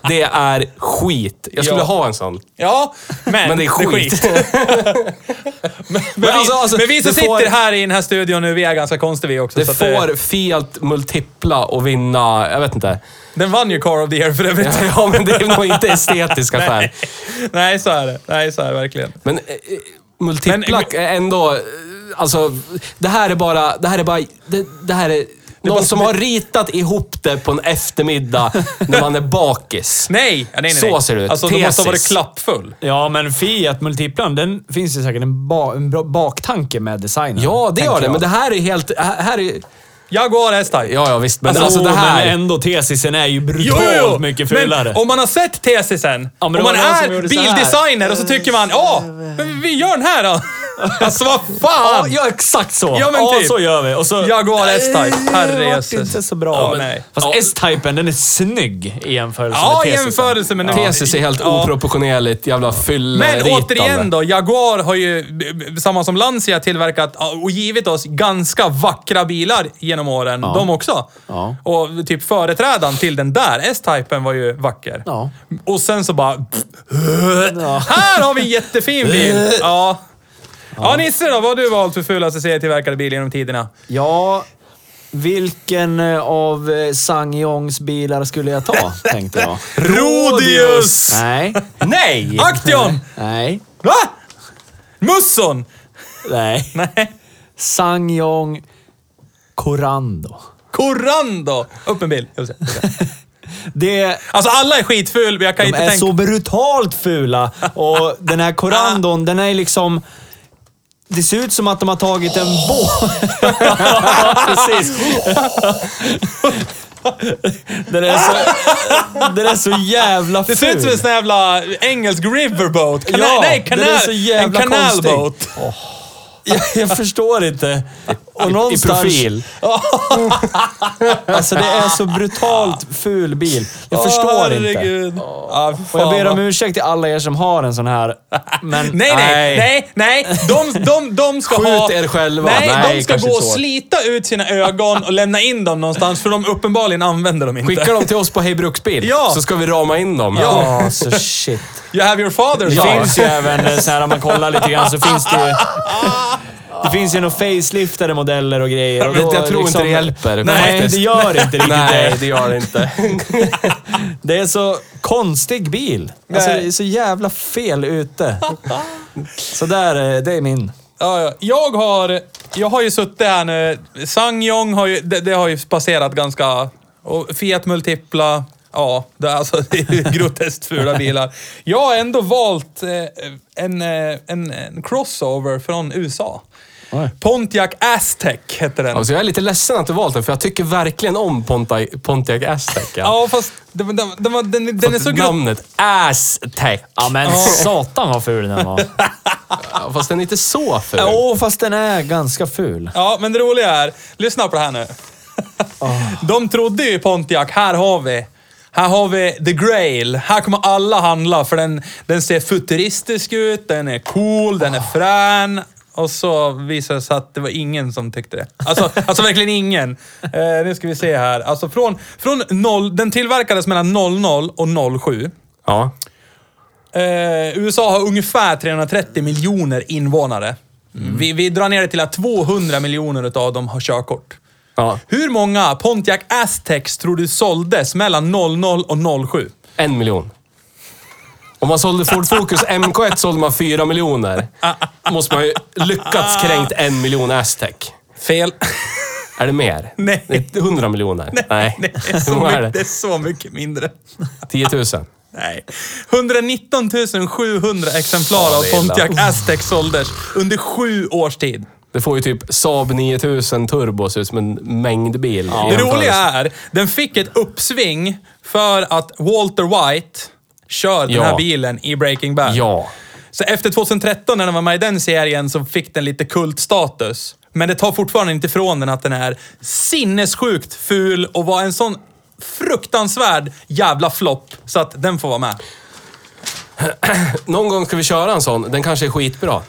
Det är skit. Jag skulle Ja. ha en sån. Ja, men, Men det är skit. men, Men alltså, alltså, men vi som det sitter får- här i den här studion nu, vi är ganska konstiga vi också. Det så att får Fiat Multipla att vinna, jag vet inte. Den vann ju Car of the Year för övrigt. Ja, men det är nog inte estetiska skäl. Nej, så är det. Nej, så är det verkligen. Men eh, Multipla Men- är ändå... Alltså, det här är bara... Det här är bara... Det, det här är Någon bara- som har ritat ihop det på en eftermiddag när man är bakis. Nej! Ja, nej, nej, Så nej. ser det ut. Alltså, de måste ha varit Tesis. klappfull. Ja, men Fiat Multiplan, den finns ju säkert en, ba, en bra baktanke med designen. Ja, det gör det. jag. Men det här är helt... Här är... Jaguar S-Type. Ja, ja visst. Men Alltså, alltså, det här... Men ändå, tesisen är ju brutalt mycket fulare. Men om man har sett tesisen, Ja, om man är bildesigner och så tycker man, ja, vi gör den här då. Alltså vad Ja, fan! ja, exakt så. Ja, men typ. så gör vi. Och så... Jaguar S-Type, Det vart herrejösses. inte så bra. Ja, men, nej. Fast Ja. S-Typen, den är snygg i jämförelse Ja, med i tesisen. jämförelse med... Tesis är helt Ja. oproportionerligt jävla fyllritande. Men återigen då, Jaguar har ju, samma som Lancia, tillverkat och givit oss ganska vackra bilar genom åren. De också. Ja. Och typ företrädaren till den där S-Typen var ju vacker. Ja. Och sen så bara... Här har vi en jättefin bil! Ja. Ja, Nisse då, vad har du valt för fulaste serietillverkade bil genom tiderna? Ja, vilken eh, av eh, Sangyongs bilar skulle jag ta, tänkte jag. Rodius! Nej, Nej! Action! nej, Va? Musson! nej. Nej. Sangyong Corando. Corando! Upp vill se. Det, Alltså alla är skitful, men jag kan de inte är tänka... så brutalt fula. Och den här Corandon, den är liksom... Det ser ut som att de har tagit en båt. Precis. Den är så, den är så jävla ful. Det ser ut som en sån jävla engelsk riverboat. Kana Ja, nej, den kanal, är så jävla en kanalboat. jag, jag förstår inte. Och I någonstans... profil. Alltså det är så brutalt ful bil. Jag Åh, förstår inte. herregud. Fy Och jag ber om ursäkt till alla er som har en sån här. Men Nej, nej, nej, nej. De, de, de ska Skjut ha... er själva. Nej, Nej, de ska gå och inte slita ut sina ögon och lämna in dem någonstans, för de uppenbarligen använder dem inte. Skicka dem till oss på Hej Bruksbil, Ja. så ska vi rama in dem. Ja, så shit. You have your father's Det ja. finns ju även, eh, så här om man kollar lite grann, så finns det ju... Det finns ju några faceliftade modeller och grejer. Och då jag tror inte liksom- det hjälper. Nej, faktiskt. det gör inte riktigt Nej, det. gör det inte. Det är så konstig bil. Alltså, det är så jävla fel ute. Så där, eh, det är min. Ja, ja. Jag har, jag har ju suttit här nu. Sangyong har ju, det, det har ju passerat ganska... Och Fiat Multipla. Ja, det, är alltså, det är ju groteskt fula bilar. Jag har ändå valt eh, en, eh, en, en crossover från USA. Oj. Pontiac Aztec hette den. Alltså, jag är lite ledsen att du valt den, för jag tycker verkligen om Pontiac, Pontiac Aztec. Ja. Ja, fast den, den, den, var- den, den är så grov. Namnet Aztec. Ja, men satan vad ful den var. Ja, fast den är inte så ful. Jo, fast den är ganska ful. Ja, men det roliga är, lyssna på det här nu. De trodde ju Pontiac, här har vi. Här har vi the grail. Här kommer alla handla för den, den ser futuristisk ut, den är cool, den är frän. Och så visade det sig att det var ingen som tyckte det. Alltså, alltså verkligen ingen. Eh, nu ska vi se här. Alltså från, från noll, den tillverkades mellan 00 och 07. Ja. Eh, USA har ungefär 330 miljoner invånare. Vi, vi drar ner det till att 200 miljoner utav dem har körkort. ja. Hur många Pontiac Aztecs tror du såldes mellan 00 och 07? En miljon. Om man sålde Ford Focus MK1 sålde man fyra miljoner. Måste man ju lyckats kränkt en miljon Aztec. Fel. Är det mer? Nej. Det är 100 miljoner? Nej. Nej, det är så, många är mycket, det det? är så mycket mindre. 10 000? Nej. 119 700 exemplar Ja, av det. Pontiac Aztec såldes under sju års tid. Det får ju typ Saab 9000 turbo se ut som en mängdbil. i Det jämförelse. roliga är, den fick ett uppsving för att Walter White kör den Ja. här bilen i Breaking Bad. Ja. Så efter 2013 när den var med i den serien så fick den lite kultstatus. Men det tar fortfarande inte ifrån den att den är sinnessjukt ful och var en sån fruktansvärd jävla flopp så att den får vara med. Någon gång ska vi köra en sån. Den kanske är skitbra.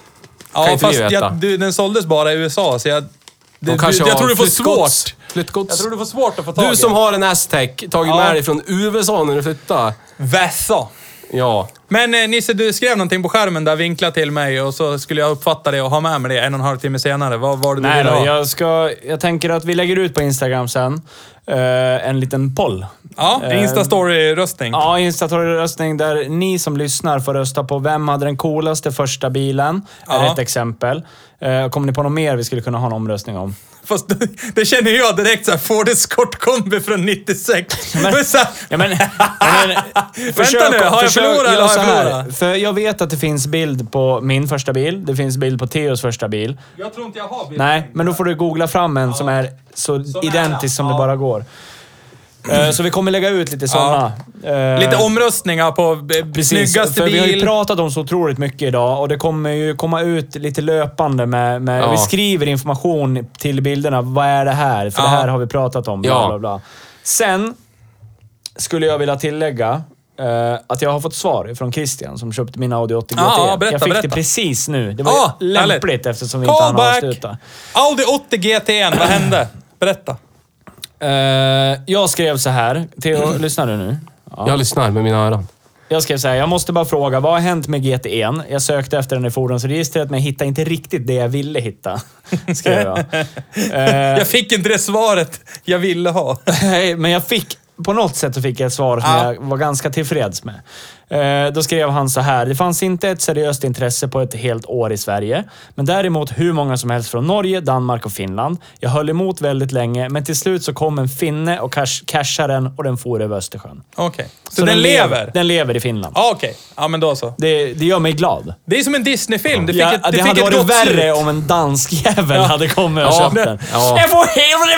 Ja, inte vi fast jag, du, den såldes bara i USA så jag... De Det, kanske du, jag tror du får svårt. Flyttgods. Jag tror du får svårt att få tag Du som har en Aztec, tagit Ja. med dig från USA när du flyttade. Vässa. Ja. Men eh, Nisse, du skrev någonting på skärmen där, vinkla till mig och så skulle jag uppfatta det och ha med mig det en och en halv timme senare. Vad var det du Nej ville då, ha? jag, ska, jag tänker att vi lägger ut på Instagram sen eh, en liten poll. Ja, Eh, Insta-story-röstning. Ja, Instastory-röstning där ni som lyssnar får rösta på vem hade den coolaste första bilen. Är Ja. ett exempel. Eh, kommer ni på något mer vi skulle kunna ha en omröstning om? Fast det, det känner jag direkt såhär, Ford Escort kombi från 96. Men, så här, Ja, men, men, Vänta nu, har jag förlorat eller har jag förlorat? För jag vet att det finns bild på min första bil. Det finns bild på Theos första bil. jag tror inte jag har bild. Nej, men då får du googla fram en som är så identisk som det Ja. bara går. Eh, Så vi kommer lägga ut lite sådana. Eh, Lite omröstningar på Precis, snyggaste för vi har ju bil. pratat om så otroligt mycket idag och det kommer ju komma ut lite löpande med... med Ja. Vi skriver information till bilderna. Vad är det här? För Ja. det här har vi pratat om. Bla, Ja. bla, bla. Sen skulle jag vilja tillägga eh, att jag har fått svar från Christian som köpte min Audi 80 GT. Ja, berätta, jag fick berätta. det precis nu. Det var Ja, ju härligt. lämpligt eftersom vi inte hann avsluta. Audi 80 GT1, vad hände? Berätta. Eh, jag skrev så här. Theo, lyssnar du nu? Ja. Jag lyssnar med mina öron. Jag skrev så här, jag måste bara fråga, vad har hänt med GT1? Jag sökte efter den i fordonsregistret, men jag hittade inte riktigt det jag ville hitta. Skrev jag. Eh, Jag fick inte det svaret jag ville ha. Nej, men jag fick... På något sätt så fick jag ett svar som Ja. jag var ganska tillfreds med. Eh, då skrev han så här. Det fanns inte ett seriöst intresse på ett helt år i Sverige, men däremot hur många som helst från Norge, Danmark och Finland. Jag höll emot väldigt länge, men till slut så kom en finne och cash, cashade den och den for över Östersjön. Okej. Så, den lever? Den lever i Finland. Ja, okej. Ja, men då så. Det, det gör mig glad. Det är som en Disney-film. Det fick Ja, ett, det det fick hade ett varit värre slut. om en dansk jävel hade kommit och Ja, köpt den. ja. Jag får helvete!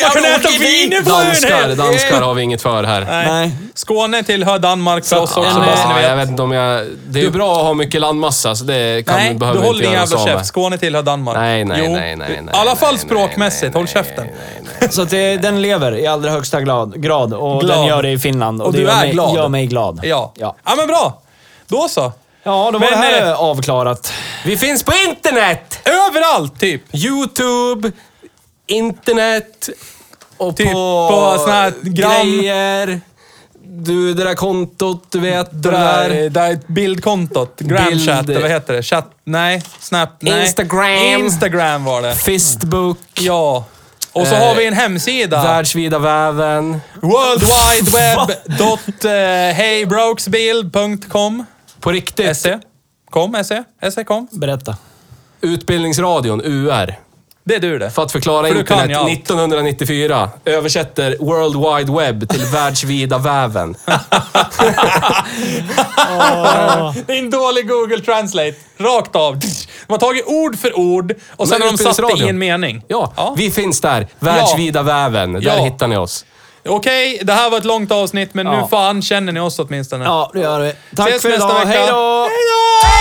Ja, kan äta viner på Danskar, den. danskar har vi inget för här. Nej. Skåne tillhör Danmark för oss också, en, bara så ni Ja, vet. jag vet inte om jag... Det är ju bra att ha mycket landmassa, så det kan, Nej, du behöver vi håller inte din jävla käft. Skåne tillhör Danmark. Nej, nej, jo. nej, nej, nej. I alla fall nej, språkmässigt. nej, Håll käften. nej, nej, nej. Så att det, den lever i allra högsta glad, grad och Glad. den gör det i Finland. Och, Och det du gör är mig, glad. gör mig glad. Ja. Ja, ja, men bra. Då så. ja då var Men, det här eh, avklarat. Vi finns på internet! Överallt, typ. Youtube, internet och Typ på, på såna här gram- grejer. Du, det där kontot, du vet. Det Det där, där. där bildkontot. Gramchat, Bild- vad heter det? Chatt? Nej. Snap? Nej. Instagram. Instagram var det. Facebook, Ja. Och så Eh, har vi en hemsida. världsvida väven. worldwideweb.heybrokesbild.com På riktigt. Se. Kom, se. Se kom. Berätta. Utbildningsradion, UR. Det är du det. För att förklara För du kan internet ju allt. 1994 översätter World Wide Web till världsvida väven. Det är en dålig Google Translate. Rakt av. De har tagit ord för ord och sen Men har de satt det i Utbildningsradion. en mening. Ja, Ja. vi finns där. Världsvida väven. Där Ja. hittar ni oss. Okej, det här var ett långt avsnitt, men nu Ja. fan känner ni oss åtminstone. Ja, det gör vi. Tack Ses för nästa idag. vecka. Hej då! Hej då!